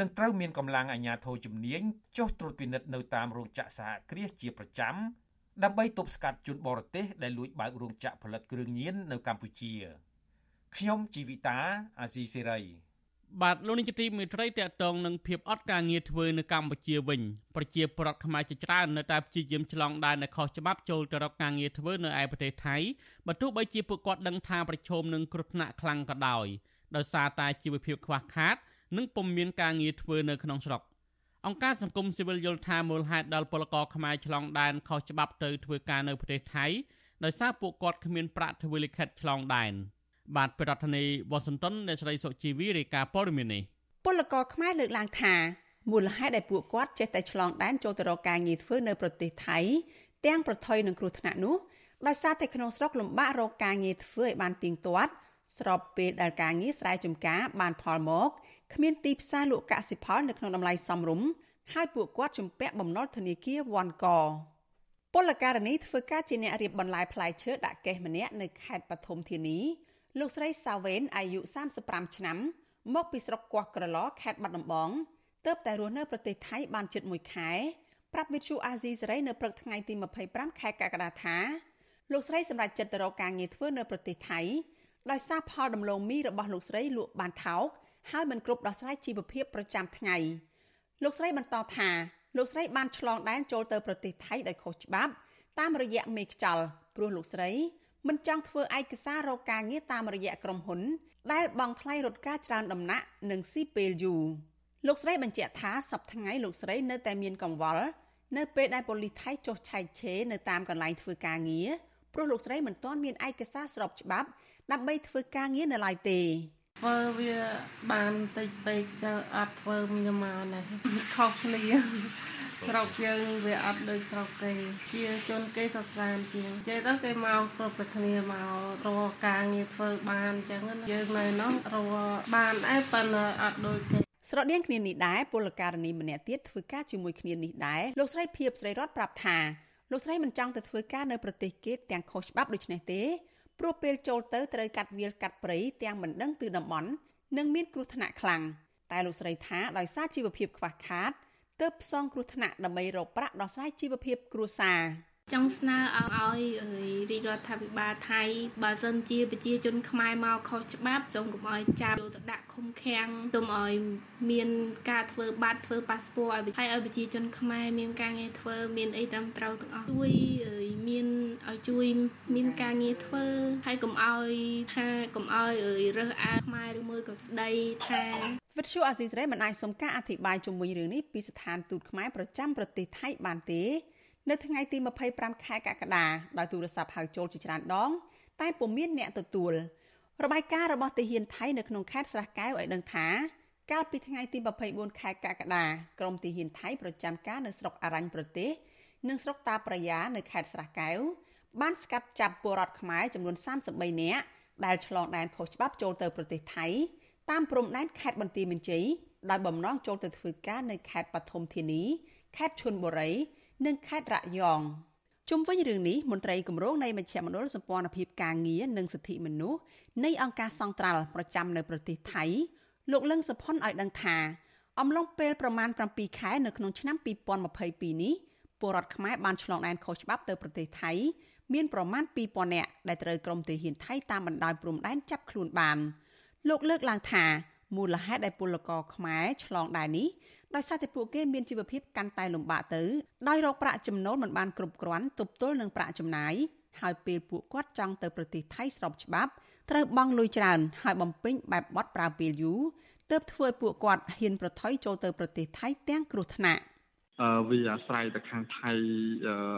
និងត្រូវមានកម្លាំងអាជ្ញាធរជំនាញចុះត្រួតពិនិត្យនៅតាមរោងចក្រសហគ្រាសជាប្រចាំដើម្បីទប់ស្កាត់ជនបរទេសដែលលួចបើករោងចក្រផលិតគ្រឿងញៀននៅកម្ពុជាខ្ញុំជីវិតាអាស៊ីសេរីបាទលោកនាយកទីមេត្រីតកតងនឹងភាពអត់ការងារធ្វើនៅកម្ពុជាវិញប្រជាប្រដ្ឋខ្មែរជាច្រើននៅតែព្យាយាមឆ្លងដែននៅខុសច្បាប់ចូលទៅរកការងារធ្វើនៅឯប្រទេសថៃបើទោះបីជាពួកគាត់ដឹងថាប្រឈមនឹងគ្រោះថ្នាក់ខ្លាំងក៏ដោយដោយសារតែជីវភាពខ្វះខាត និងពុំមានការងារធ្វើនៅក្នុងស្រុកអង្គការសង្គមស៊ីវិលយល់ថាមូលហេតុដល់ពលករខ្មែរឆ្លងដែនខុសច្បាប់ទៅធ្វើការនៅប្រទេសថៃដោយសារពួកគាត់គ្មានប្រាក់ធ្វើលិខិតឆ្លងដែនបាទប្រធានាធិបតីវ៉ាស៊ីនតោនអ្នកស្រីសុជីវីរាយការណ៍ព័ត៌មាននេះពលករខ្មែរលើកឡើងថាមូលហេតុដែលពួកគាត់ចេះតែឆ្លងដែនចូលទៅរកការងារធ្វើនៅប្រទេសថៃទាំងប្រថុយនឹងគ្រោះថ្នាក់នោះដោយសារតែក្នុងស្រុកលំបាករកការងារធ្វើឲ្យបានទៀងទាត់ស្របពេលដែលការងារស្រែចម្ការបានផលមក គ្មានទីផ្សារលក់កសិផលនៅក្នុងតម្លៃសមរម្យហើយពួកគាត់ជំពាក់បំណុលធនាគារវ៉ាន់កពលករនីធ្វើការជាអ្នករៀបបន្លែផ្លែឈើដាក់កេះម្នាក់នៅខេត្តបឋមធានីលោកស្រីសាវ៉េនអាយុ35ឆ្នាំ មកពីស្រុកកោះក្រឡខេត្តបាត់ដំបងទើបតែរស់នៅប្រទេសថៃបានជិត1ខែប្រាប់វិទ្យុអាស៊ីសេរីនៅព្រឹកថ្ងៃទី25ខែកក្កដាថាលោកស្រីសម្រេចចិត្តទៅរកការងារធ្វើនៅប្រទេសថៃដោយសារផលដំឡូងមីរបស់លោកស្រីលក់បានថោក ហើយមិនគ្រប់ដោះស្រាយជីវភាពប្រចាំថ្ងៃលោកស្រីបន្តថាលោកស្រីបានឆ្លងដែនចូលទៅប្រទេសថៃដោយខុសច្បាប់តាមរយៈមេខ្យល់ព្រោះលោកស្រីមិនចង់ធ្វើឯកសាររកការងារតាមរយៈក្រុមហ៊ុន ដែលបង់ថ្លៃរត់ការច្រើនដំណាក់និងស៊ីពេលយូរលោកស្រីបញ្ជាក់ថាសប្តាហ៍ថ្ងៃលោកស្រីនៅតែមានកង្វល់នៅពេលដែលប៉ូលីសថៃចុះឆែកឆេរនៅតាមកន្លែងធ្វើការងារព្រោះលោកស្រីមិនទាន់មានឯកសារស្របច្បាប់ ដើម្បីធ្វើការងារនៅឡើយទេ ធ្វើវាបានតិចពេកចើអត់ធ្វើខ្ញុំមកនេះខុសគ្នាស្រុកយើងវាអត់ដូចស្រុកគេជាជនគេសក្តាមជាងចេះទៅគេមកគ្រប់តែគ្នាមករកការងារធ្វើបានអញ្ចឹងយើងនៅនោះរកបានអីប៉ុន្តែអត់ដូចគេស្រដៀងគ្នានេះដែរពលករនីម្នាក់ទៀតធ្វើការជាមួយគ្នានេះដែរលោកស្រីភៀបស្រីរតប្រាប់ថាលោកស្រីមិនចង់ទៅធ្វើការនៅប្រទេសគេទាំងខុសច្បាប់ដូចនេះទេ ព្រោះពេលចូលទៅត្រូវកាត់វាលកាត់ព្រៃទាំងមិនដឹងទិសតំបន់និងមានគ្រោះថ្នាក់ខ្លាំងតែលោកស្រីថាដោយសារជីវភាពខ្វះខាតទើបផ្សងគ្រោះថ្នាក់ដើម្បីរកប្រាក់ដោះស្រាយជីវភាពគ្រួសារ ចង់ស្នើឲ្យរាជរដ្ឋាភិបាលថៃបើសិនជាប្រជាជនខ្មែរមកខុសច្បាប់សូមកុំឲ្យចាប់យកទៅដាក់ឃុំឃាំងសូមឲ្យមានការធ្វើបាតធ្វើប៉ាសពតឲ្យហើយឲ្យប្រជាជនខ្មែរមានការងារធ្វើមានអីត្រឹមត្រូវទាំងអស់ជួយមានឲ្យជួយមានការងារធ្វើហើយកុំឲ្យថាកុំឲ្យរើសអើងខ្មែរឬមួយក៏ស្ដីថាវិទ្យុអាស៊ីសេរីមិនអាចសុំការអធិប្បាយជុំវិញរឿងនេះពីស្ថានទូតខ្មែរប្រចាំប្រទេសថៃបានទេ នៅថ្ងៃទី25ខែកក្កដាដោយទូរស័ព្ទហៅចូលជាច្រើនដង តែពុំមានអ្នកទទួលរបាយការណ៍របស់ទាហានថៃនៅក្នុងខេត្តស្រះកែវឲ្យដឹងថាកាលពីថ្ងៃទី24ខែកក្កដាក្រមទាហានថៃប្រចាំការនៅស្រុកអរញ្ញប្រទេសនិងស្រុកតាប្រយ៉ានៅខេត្តស្រះកែវបានស្កាត់ចាប់ពលរដ្ឋខ្មែរចំនួន33នាក់ដែលឆ្លងដែនខុសច្បាប់ចូលទៅប្រទេសថៃតាមព្រំដែនខេត្តបន្ទាយមានជ័យដោយបំណងចូលទៅធ្វើការនៅខេត្តបឋមធានីខេត្តឈុនបុរី និងខេត្តរយងជុំវិញរឿងនេះមន្ត្រីគម្រោងនៃមជ្ឈមណ្ឌលសម្ព័ន្ធភាពការងារនិងសិទ្ធិមនុស្សនៃអង្គការសង្ត្រាល់ប្រចាំនៅប្រទេសថៃលោកលឹងសុផុនឲ្យដឹងថាអំឡុងពេលប្រមាណ7ខែនៅក្នុងឆ្នាំ2022នេះពលរដ្ឋខ្មែរបានឆ្លងដែនខុសច្បាប់ទៅប្រទេសថៃមានប្រមាណ2000នាក់ដែលត្រូវក្រុមទាហានថៃតាមបណ្ដោយព្រំដែនចាប់ខ្លួនបានលោកលើកឡើងថាមូលហេតុដែលពលករខ្មែរឆ្លងដែននេះ ដោយសារតែពួកគេមានជីវភាពកាន់តែលំបាកទៅដោយរកប្រាក់ចំណូលមិនបានគ្រប់គ្រាន់ទប់ទល់នឹងប្រាក់ចំណាយហើយពេលពួកគាត់ចង់ទៅប្រទេសថៃស្របច្បាប់ត្រូវបង់លុយច្រើនហើយបំពេញបែបបត់ប្រើពេលយូរទើបធ្វើឲ្យពួកគាត់ហ៊ានប្រថុយចូលទៅប្រទេសថៃទាំងគ្រោះថ្នាក់ វាអាស្រ័យទៅខាងថៃ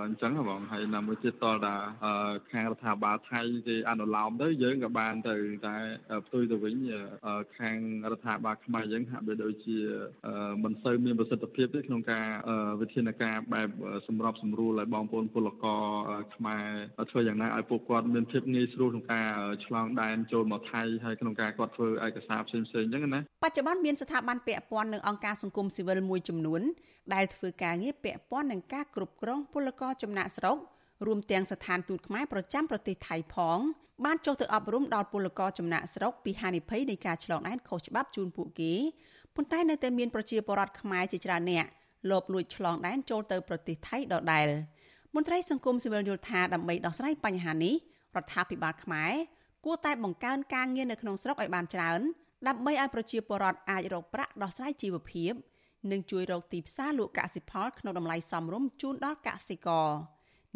អញ្ចឹងបងហើយណាមួយទៀតតតាខាងរដ្ឋាភិបាលថៃគេអនុលោមទៅយើងក៏បានទៅតែផ្ទុយទៅវិញខាងរដ្ឋាភិបាលខ្មែរយើងហាក់បីដូចជាមិនសូវមានប្រសិទ្ធភាពទេក្នុងការវិធានការបែបសម្របសម្រួលឲ្យបងប្អូនពលករខ្មែរធ្វើយ៉ាងណាឲ្យពួកគាត់មានភាពងាយស្រួលក្នុងការឆ្លងដែនចូលមកថៃហើយក្នុងការគាត់ធ្វើឯកសារផ្សេងៗអញ្ចឹងណាបច្ចុប្បន្នមានស្ថាប័នពាក់ព័ន្ធនឹងអង្គការសង្គមស៊ីវិលមួយចំនួន ដែលធ្វើការងារពាក់ព័ន្ធនឹងការគ្រប់គ្រងពលករចំណាក់ស្រុករួមទាំងស្ថានទូតខ្មែរប្រចាំប្រទេសថៃផង បានចុះទៅអប់រំដល់ពលករចំណាក់ស្រុកពីហានិភ័យនៃការឆ្លងដែនខុសច្បាប់ជូនពួកគេប៉ុន្តែនៅតែមានប្រជាពលរដ្ឋខ្មែរជាច្រើនអ្នកលបលួចឆ្លងដែនចូលទៅប្រទេសថៃដដែលមន្ត្រីសង្គមស៊ីវិលយល់ថាដើម្បីដោះស្រាយបញ្ហានេះរដ្ឋាភិបាលខ្មែរគួរតែបង្កើនការងារនៅក្នុងស្រុកឲ្យបានច្រើនដើម្បីឲ្យប្រជាពលរដ្ឋអាចរកប្រាក់ដោះស្រាយជីវភាព និងជួយរកទីផ្សារលក់កសិផលក្នុងតម្លៃសមរម្យជូនដល់កសិករ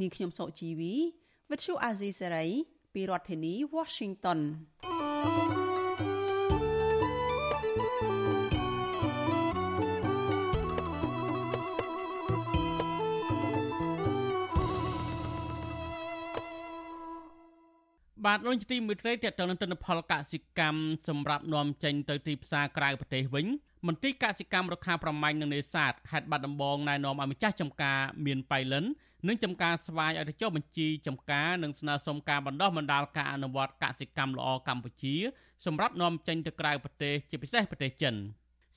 នាងខ្ញុំសុជីវី With you Azizi Saray ពីរដ្ឋធានី Washington បាទលោកទីមួយត្រីតទៅនឹងទិន្នផលកសិកម្មសម្រាប់នាំចេញទៅទីផ្សារក្រៅប្រទេសវិញ មន្ទីរកសិកម្មរុក្ខាប្រមាញ់និងនេសាទខេត្តបាត់ដំបងណែនាំឲ្យម្ចាស់ចំការមានបៃលិននិងចំការស្វាយឲ្យទៅចុះបញ្ជីចំការនិងស្នើសុំការបណ្ដោះបណ្ដាលការអនុវត្តកសិកម្មល្អកម្ពុជាសម្រាប់នាំចេញទៅក្រៅប្រទេសជាពិសេសប្រទេសចិន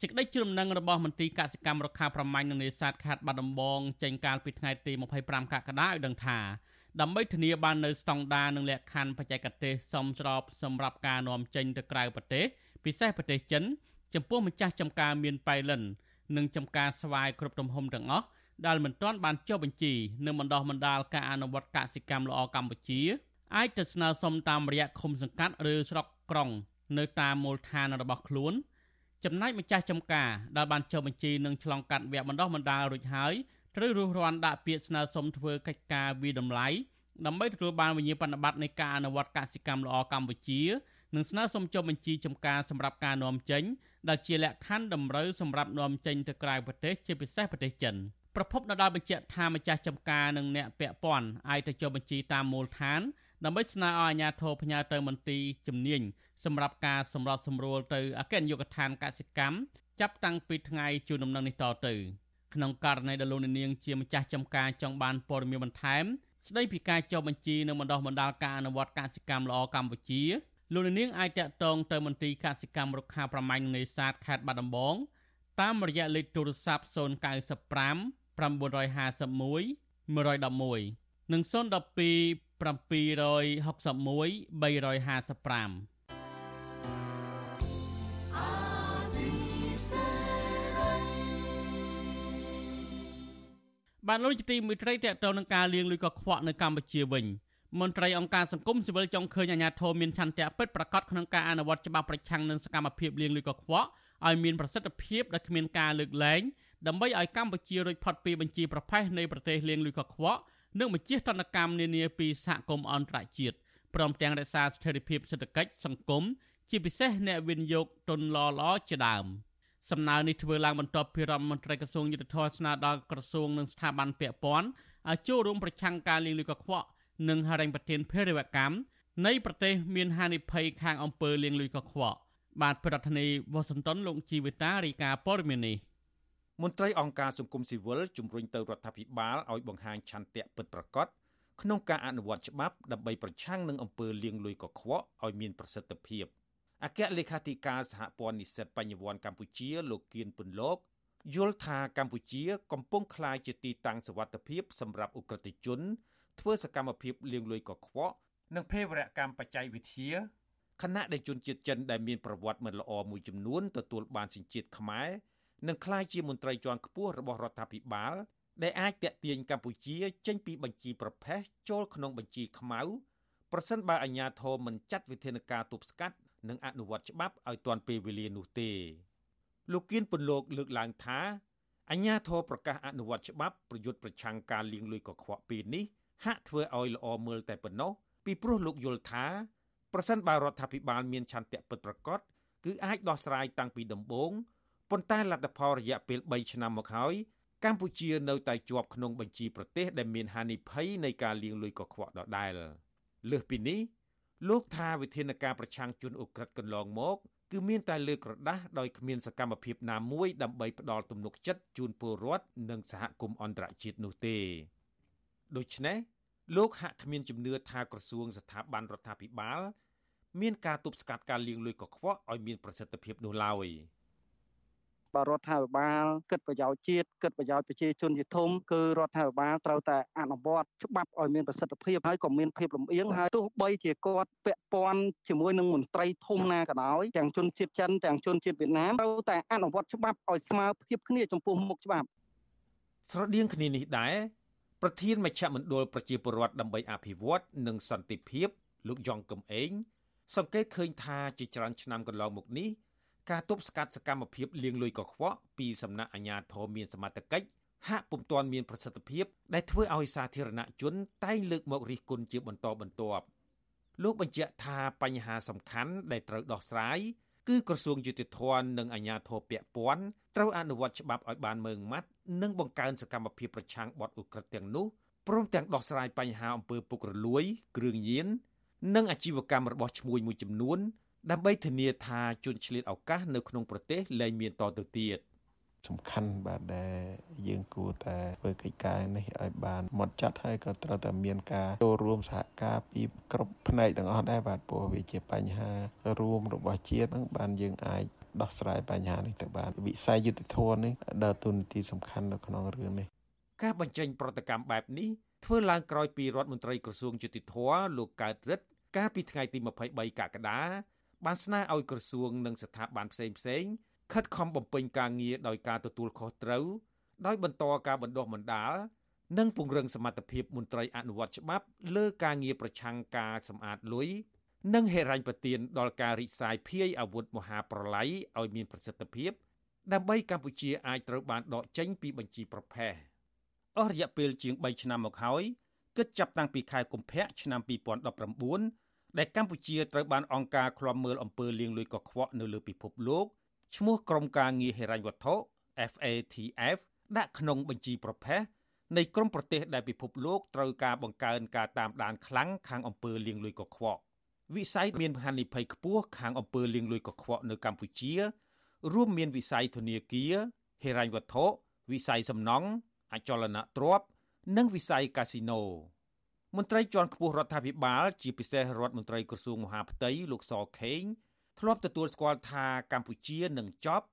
សេចក្តីជ្រំនឹងរបស់មន្ទីរកសិកម្មរុក្ខាប្រមាញ់និងនេសាទខេត្តបាត់ដំបងចេញកាលពីថ្ងៃទី25កក្កដាឲ្យដឹងថាដើម្បីធានាបាននូវស្តង់ដារនិងលក្ខខណ្ឌបច្ចេកទេសសមស្របសម្រាប់ការនាំចេញទៅក្រៅប្រទេសពិសេសប្រទេសចិន ចំពោះម្ចាស់ចំការមានប៉ៃលិននិងចំការស្វាយគ្រប់ទំហំទាំងអស់ដែលមិនទាន់បានចុះបញ្ជីនិងបណ្ដោះបណ្ដាលការអនុវត្តកសិកម្មល្អកម្ពុជាអាចទៅស្នើសុំតាមរយៈឃុំសង្កាត់ឬស្រុកក្រុង នៅតាមមូលដ្ឋានរបស់ខ្លួនចំណែកម្ចាស់ចំការដែលបានចុះបញ្ជីនិងឆ្លងកាត់វគ្គបណ្ដោះបណ្ដាលរួចហើយត្រូវរុះរាន់ដាក់ពាក្យស្នើសុំធ្វើកិច្ចការវិតម្លៃដើម្បីទទួលបានវិញ្ញាបនបត្រនៃការអនុវត្តកសិកម្មល្អកម្ពុជានិងស្នើសុំចុះបញ្ជីចំការសម្រាប់ការនាំចេញ ដែលជាលក្ខខណ្ឌតម្រូវសម្រាប់នាំចេញទៅក្រៅប្រទេសជាពិសេសប្រទេសចិនប្រពន្ធនៅដល់បញ្ជាក់ថាម្ចាស់ចំការនិងអ្នកពាក់ព័ន្ធអាចទៅចុះបញ្ជីតាមមូលដ្ឋានដើម្បីស្នើឲ្យអាជ្ញាធរផ្ញើទៅមន្ទីរជំនាញសម្រាប់ការសម្របសម្រួលទៅអគ្គនាយកដ្ឋានកសិកម្មចាប់តាំងពីថ្ងៃជូនដំណឹងនេះតទៅក្នុងករណីដែលលោកនាងជាម្ចាស់ចំការចង់បានព័ត៌មានបន្ថែមស្ដីពីការចុះបញ្ជីនិងបណ្ដោះបណ្ដាលការអនុវត្តកសិកម្មល្អកម្ពុជា លោកនាងអាចតាក់ទងទៅមន្ទីរកសិកម្មរុក្ខាប្រមាញ់នេសាទខេត្តបាត់ដំបងតាមរយៈលេខទូរស័ព្ទ095 951 111និង012 761 355បានលោកជាទីមួយត្រីតទៅនឹងការលាងលុយកខ្វក់នៅកម្ពុជាវិញ មន្ត្រីអង្គការសង្គមស៊ីវិលចង់ឃើញអាជ្ញាធរមានឆន្ទៈពិតប្រាកដក្នុងការអនុវត្តច្បាប់ប្រឆាំងនឹងសកម្មភាពលាងលុយកខ្វក់ឲ្យមានប្រសិទ្ធភាពដែលគ្មានការលើកលែងដើម្បីឲ្យកម្ពុជារួចផុតពីបញ្ជីប្រផេះនៃប្រទេសលាងលុយកខ្វក់និងបញ្ជាទណ្ឌកម្មនានាពីសហគមន៍អន្តរជាតិព្រមទាំងរក្សាស្ថិរភាពសេដ្ឋកិច្ចសង្គមជាពិសេសអ្នកវិនិយោគទុនល្អល្អជាដើមសំណើនេះធ្វើឡើងបន្ទាប់ពីរដ្ឋមន្ត្រីក្រសួងយុទ្ធភ័ពស្នើដល់ក្រសួងនិងស្ថាប័នពាក់ព័ន្ធឲ្យចូលរួមប្រឆាំងការលាងលុយកខ្វក់ និងហិរញ្ញប្បទានភេរវកម្មនៃប្រទេសមានហានិភ័យខាងអំពើលាងលុយកខ្វក់បាទប្រធានាធិបតីវ៉ាស៊ីនតោនលោកជីវិតារីកាព័រមីនីមន្ត្រីអង្គការសង្គមស៊ីវិលជំរុញទៅរដ្ឋាភិបាលឲ្យបង្ហាញឆន្ទៈពិតប្រាកដក្នុងការអនុវត្តច្បាប់ដើម្បីប្រឆាំងនឹងអំពើលាងលុយកខ្វក់ឲ្យមានប្រសិទ្ធភាពអគ្គលេខាធិការសហព័ន្ធនិស្សិតបញ្ញវន្តកម្ពុជាលោកគៀនពុនលោកយល់ថាកម្ពុជា កំពុងក្លាយជាទីតាំងសវត្ថភាពសម្រាប់អ ுக ្រិតជន ធ្វើសកម្មភាពលាងលុយកខ្វក់និងភេរវកម្មបច្ចេកវិទ្យាខណៈដែលជនជាតិចិនដែលមានប្រវត្តិមិនល្អមួយចំនួនទទួលបានសញ្ជាតិខ្មែរនិងក្លាយជាមន្ត្រីជាន់ខ្ពស់របស់រដ្ឋាភិបាលដែលអាចតាក់ទាញកម្ពុជាចេញពីបញ្ជីប្រភេទចូលក្នុងបញ្ជីខ្មៅប្រសិនបើអាជ្ញាធរមិនចាត់វិធានការទប់ស្កាត់និងអនុវត្តច្បាប់ឲ្យទាន់ពេលវេលានោះទេលោកគៀនពន្លកលើកឡើងថាអញ្ញាធរប្រកាសអនុវត្តច្បាប់ប្រយុទ្ធប្រឆាំងការលាងលុយកខ្វក់ពេលនេះ ហាក់ធ្វើឲ្យល្អមើលតែប៉ុណ្ណោះពីព្រោះលោកយល់ថាប្រសិនបើរដ្ឋាភិបាលមានឆន្ទៈពិតប្រាកដគឺអាចដោះស្រាយតាំងពីដំបូងប៉ុន្តែលទ្ធផលរយៈពេល3ឆ្នាំមកហើយកម្ពុជានៅតែជាប់ក្នុងបញ្ជីប្រទេសដែលមានហានិភ័យនៃការលាងលុយកខ្វក់ដដែលលើសពីនេះលោកថាវិធានការប្រឆាំងជនអ ுக ្រិតកន្លងមកគឺមានតែលើកក្រដាស់ដោយគ្មានសកម្មភាពណាមួយដើម្បីផ្ដល់ទំនុកចិត្តជូនពលរដ្ឋនិងសហគមន៍អន្តរជាតិនោះទេដូច្នេះ លោកហាក់គ្មានជំនឿថាក្រសួងស្ថាប័នរដ្ឋាភិបាល មានការទប់ស្កាត់ការលាងលុយកខ្វក់ឲ្យមានប្រសិទ្ធភាពនោះឡើយ។បើរដ្ឋាភិបាលគិតប្រយោជន៍ជាតិគិតប្រយោជន៍ប្រជាជនជាធំគឺរដ្ឋាភិបាលត្រូវតែអនុវត្តច្បាប់ឲ្យមានប្រសិទ្ធភាពហើយក៏មានភាពលំអៀងហើយទោះបីជាគាត់ពាក់ព័ន្ធជាមួយនឹងមន្ត្រីធំណាក៏ដោយទាំងជនជាតិចិនទាំងជនជាតិវៀតណាមត្រូវតែអនុវត្តច្បាប់ឲ្យស្មើភាពគ្នាចំពោះមុខច្បាប់ស្រដៀងគ្នានេះដែរ ប្រធានមជ្ឈមណ្ឌលប្រជាពលរដ្ឋដើម្បីអភិវឌ្ឍនិងសន្តិភាពលោកយ៉ងកំឯងសង្កេតឃើញថាជាច្រើនឆ្នាំកន្លងមកនេះការទប់ស្កាត់សកម្មភាពលាងលុយកខ្វក់ពីសំណាក់អាជ្ញាធរមានសមត្ថកិច្ចហាក់ពុំទាន់មានប្រសិទ្ធភាពដែលធ្វើឲ្យសាធារណជនតែងលើកមករិះគន់ជាបន្តបន្ទាប់លោកបញ្ជាក់ថាបញ្ហាសំខាន់ដែលត្រូវដោះស្រាយ គឺក្រសួងយុតិធធននិងអាជ្ញាធរពាក់ព័ន្ធត្រូវអនុវត្តច្បាប់ឲ្យបានម៉ឺងម៉ាត់និងបង្កើនសកម្មភាពប្រឆាំងបទឧក្រិដ្ឋទាំងនោះព្រមទាំងដោះស្រាយបញ្ហាអំពើពុករលួយ គ្រឿងញៀននិងអាជីវកម្មរបស់ឈ្មួញមួយចំនួន ដើម្បីធានាថាជនឆ្លៀតឱកាសនៅក្នុងប្រទេសលែងមានតទៅទៀត សំខាន់បាទដែលយើងគួរតែធ្វើកិច្ចការនេះឲ្យបានម៉ត់ចត់ហើយក៏ត្រូវតែមានការចូលរួមសហការពីគ្រប់ផ្នែកទាំងអស់ដែរបាទព្រោះវាជាបញ្ហារួមរបស់ជាតិហ្នឹងបានយើងអាចដោះស្រាយបញ្ហានេះទៅបានវិស័យយុតិធម៌នេះដើរតួនាទីសំខាន់នៅក្នុងរឿងនេះការបញ្ចេញប្រតិកម្មបែបនេះធ្វើឡើងក្រោយពីរដ្ឋមន្ត្រីក្រសួងយុតិធម៌លោកកើតរិទ្ធកាលពីថ្ងៃទី23កក្កដាបានស្នើឲ្យក្រសួងនិងស្ថាប័នផ្សេងផ្សេង ខិតខំបំពេញការងារដោយការទទួលខុសត្រូវដោយបន្តការបណ្ដុះបណ្ដាលនិងពង្រឹងសមត្ថភាពមន្ត្រីអនុវត្តច្បាប់លើការងារប្រឆាំងការសម្អាតលុយនិងហិរញ្ញប្បទានដល់ការរិះសាយភាយអាវុធមហាប្រឡ័យឲ្យមានប្រសិទ្ធភាពដើម្បីកម្ពុជាអាចត្រូវបានដកចេញពីបញ្ជីប្រភេទអស់រយៈពេលជាង3ឆ្នាំមកហើយគិតចាប់តាំងពីខែកុម្ភៈឆ្នាំ2019ដែលកម្ពុជាត្រូវបានអង្គការឃ្លាំមើលអំពើលាងលុយកខ្វក់នៅលើពិភពលោក ឈ្មោះក្រុមការងារហិរញ្ញវត្ថុ FATF ដាក់ក្នុងបញ្ជីប្រភេទនៃក្រុមប្រទេសដែលពិភពលោកត្រូវការបង្កើនការតាមដានខ្លាំងខាងអំពើលាងលុយកខ្វក់វិស័យមានហានិភ័យខ្ពស់ខាងអំពើលាងលុយកខ្វក់នៅកម្ពុជា រួមមានវិស័យធនាគារហិរញ្ញវត្ថុវិស័យសំណង់អចលនទ្រព្យនិងវិស័យកាស៊ីណូមន្ត្រីជាន់ខ្ពស់រដ្ឋាភិបាល ជាពិសេសរដ្ឋមន្ត្រីក្រសួងមហាផ្ទៃលោកសខេង ធ្លាប់ទទួលស្គាល់ថាកម្ពុជានឹងចប់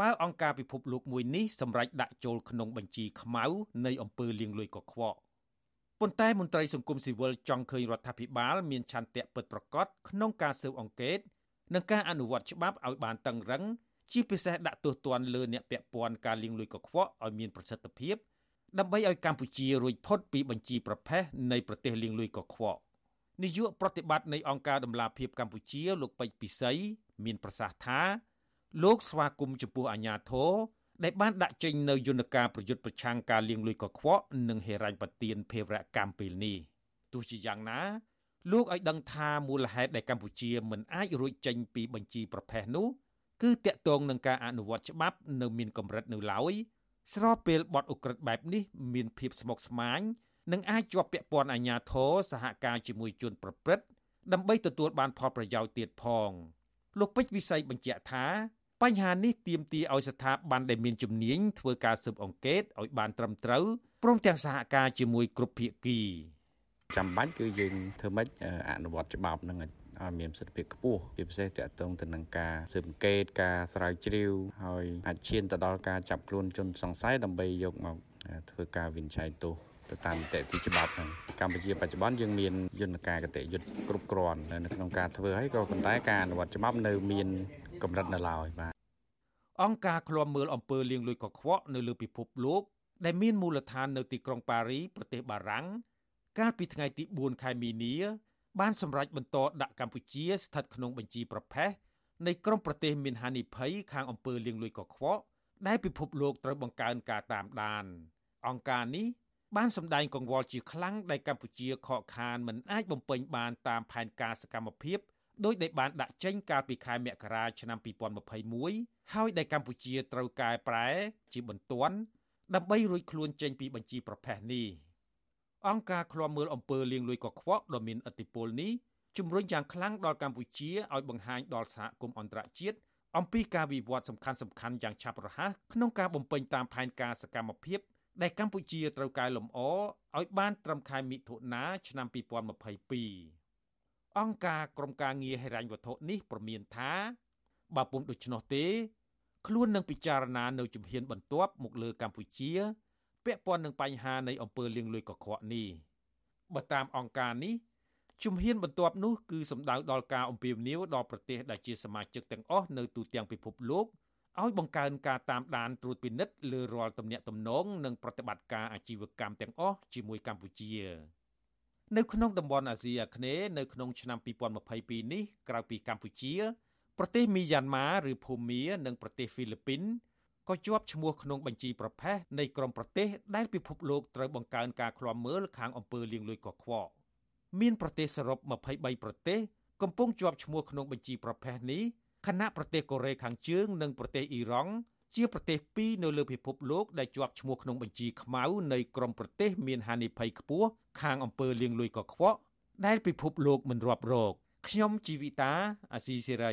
បើអង្គការពិភពលោកមួយនេះសម្រេចដាក់ចូលក្នុងបញ្ជីខ្មៅនៃអំពើលាងលុយកខ្វក់ប៉ុន្តែមន្ត្រីសង្គមស៊ីវិលចង់ឃើញរដ្ឋាភិបាលមានឆន្ទៈពិតប្រាកដក្នុងការស៊ើបអង្កេតនិងការអនុវត្តច្បាប់ឲ្យបានតឹងរឹងជាពិសេសដាក់ទោសទណ្ឌលើអ្នកពាក់ព័ន្ធការលាងលុយកខ្វក់ឲ្យមានប្រសិទ្ធភាពដើម្បីឲ្យកម្ពុជារួចផុតពីបញ្ជីប្រភេទនៃប្រទេសលាងលុយកខ្វក់ នាយកប្រតិបត្តិនៃអង្គការដំឡាភិបកម្ពុជាលោកពេជ្រពិសីមានប្រសាសន៍ថាលោកស្វាគមន៍ចំពោះអាញាធរដែលបានដាក់ចេញនៅយន្តការប្រយុទ្ធប្រឆាំងការលាងលុយកខ្វក់និងហេរញ្ញប្បទានភេរវកម្មពេលនេះទោះជាយ៉ាងណាលោកឲ្យដឹងថាមូលហេតុដែលកម្ពុជាមិនអាចរួចចេញពីបញ្ជីប្រភេទនោះគឺតាក់ទងនឹងការអនុវត្តច្បាប់នៅមានកម្រិតនៅឡើយស្របពេលបទឧក្រិដ្ឋបែបនេះមានភាពស្មុគស្មាញ និងអាចជាប់ពាក់ព័ន្ធអាជ្ញាធរសហការជាមួយជនប្រព្រឹត្តដើម្បីទទួលបានផលប្រយោជន៍ទៀតផងលោកពេជ្រវិស័យបញ្ជាក់ថាបញ្ហានេះទាមទារឲ្យស្ថាប័នដែលមានជំនាញធ្វើការស៊ើបអង្កេតឲ្យបានត្រឹមត្រូវព្រមទាំងសហការជាមួយគ្រប់ភាគីចាំបាច់គឺយើងធ្វើម៉េចអនុវត្តច្បាប់នឹងឲ្យមានប្រសិទ្ធភាពខ្ពស់ជាពិសេសតកតងទៅនឹងការស៊ើបអង្កេតការស្រាវជ្រាវហើយអាចឈានទៅដល់ការចាប់ខ្លួនជនសង្ស័យដើម្បីយកមកធ្វើការវិនិច្ឆ័យទោស ទៅតាមនីតិទីច្បាប់ហ្នឹងកម្ពុជាបច្ចុប្បន្នយើងមានយន្តការកតិយុត្តគ្រប់គ្រាន់នៅក្នុងការធ្វើហើយក៏ប៉ុន្តែការអនុវត្តច្បាប់នៅមានកម្រិតនៅឡើយបាទអង្គការឃ្លាំមើលអំពើលាងលុយកខ្វក់នៅលើពិភពលោកដែលមានមូលដ្ឋាននៅទីក្រុងប៉ារីប្រទេសបារាំងកាលពីថ្ងៃទី4ខែមីនាបានសម្រេចបន្តដាក់កម្ពុជាស្ថិតក្នុងបញ្ជីប្រភេទនៃក្រុមប្រទេសមានហានិភ័យខាងអំពើលាងលុយកខ្វក់ដែលពិភពលោកត្រូវបង្កើនការតាមដានអង្គការនេះ បានសម្ដែងកង្វល់ជាខ្លាំងដែលកម្ពុជាខកខានមិនអាចបំពេញបានតាមផែនការសកម្មភាពដោយដែលបានដាក់ចេញកាលពីខែមករាឆ្នាំ2021ហើយដែលកម្ពុជាត្រូវកែប្រែជាបន្ទាន់ដើម្បីរួចខ្លួនចេញពីបញ្ជីប្រភេទនេះអង្គការឃ្លាំមើលអំពើលាងលុយកខ្វក់ដ៏មានឥទ្ធិពលនេះជំរុញយ៉ាងខ្លាំងដល់កម្ពុជាឲ្យបង្ហាញដល់សហគមន៍អន្តរជាតិអំពីការវិវត្តសំខាន់សំខាន់យ៉ាងឆាប់រហ័សក្នុងការបំពេញតាមផែនការសកម្មភាព ដែលកម្ពុជាត្រូវកែលម្អឲ្យបានត្រឹមខែមិថុនាឆ្នាំ2022អង្គការក្រមការងារហិរញ្ញវត្ថុនេះប្រមានថាបើពុំដូច្នោះទេ ខ្លួននឹងពិចារណានៅជំហានបន្ទាប់មកលើកម្ពុជាពាក់ព័ន្ធនឹងបញ្ហានៃអំពើលាងលុយកខ្វក់នេះបើតាមអង្គការនេះជំហានបន្ទាប់នោះគឺសម្ដៅដល់ការអំពាវនាវដល់ប្រទេសដែលជាសមាជិកទាំងអស់នៅទូទាំងពិភពលោក ឲ្យបង្កើនការតាមដានត្រួតពិនិត្យលើរាល់ទំនាក់ទំនងនិងប្រតិបត្តិការអាជីវកម្មទាំងអស់ជាមួយកម្ពុជានៅក្នុងតំបន់អាស៊ីអាគ្នេយ៍នៅក្នុងឆ្នាំ2022នេះក្រៅពីកម្ពុជា ប្រទេសមីយ៉ាន់ម៉ាឬភូមានិងប្រទេសហ្វីលីពីនក៏ជាប់ឈ្មោះក្នុងបញ្ជីប្រភេទនៃក្រុមប្រទេសដែលពិភពលោកត្រូវបង្កើនការឃ្លាំមើលខាងអំពើលាងលុយកខ្វក់មានប្រទេសសរុប23ប្រទេសកំពុងជាប់ឈ្មោះក្នុងបញ្ជីប្រភេទនេះ ខណៈប្រទេសកូរ៉េខាងជើងនិងប្រទេសអ៊ីរ៉ង់ជាប្រទេសពីរនៅលើពិភពលោកដែលជាប់ឈ្មោះក្នុងបញ្ជីខ្មៅនៃក្រុមប្រទេសមានហានិភ័យខ្ពស់ខាងអំពើលាងលុយកខ្វក់ដែលពិភពលោកមិនរាប់រកខ្ញុំជីវិតាអាស៊ីសេរី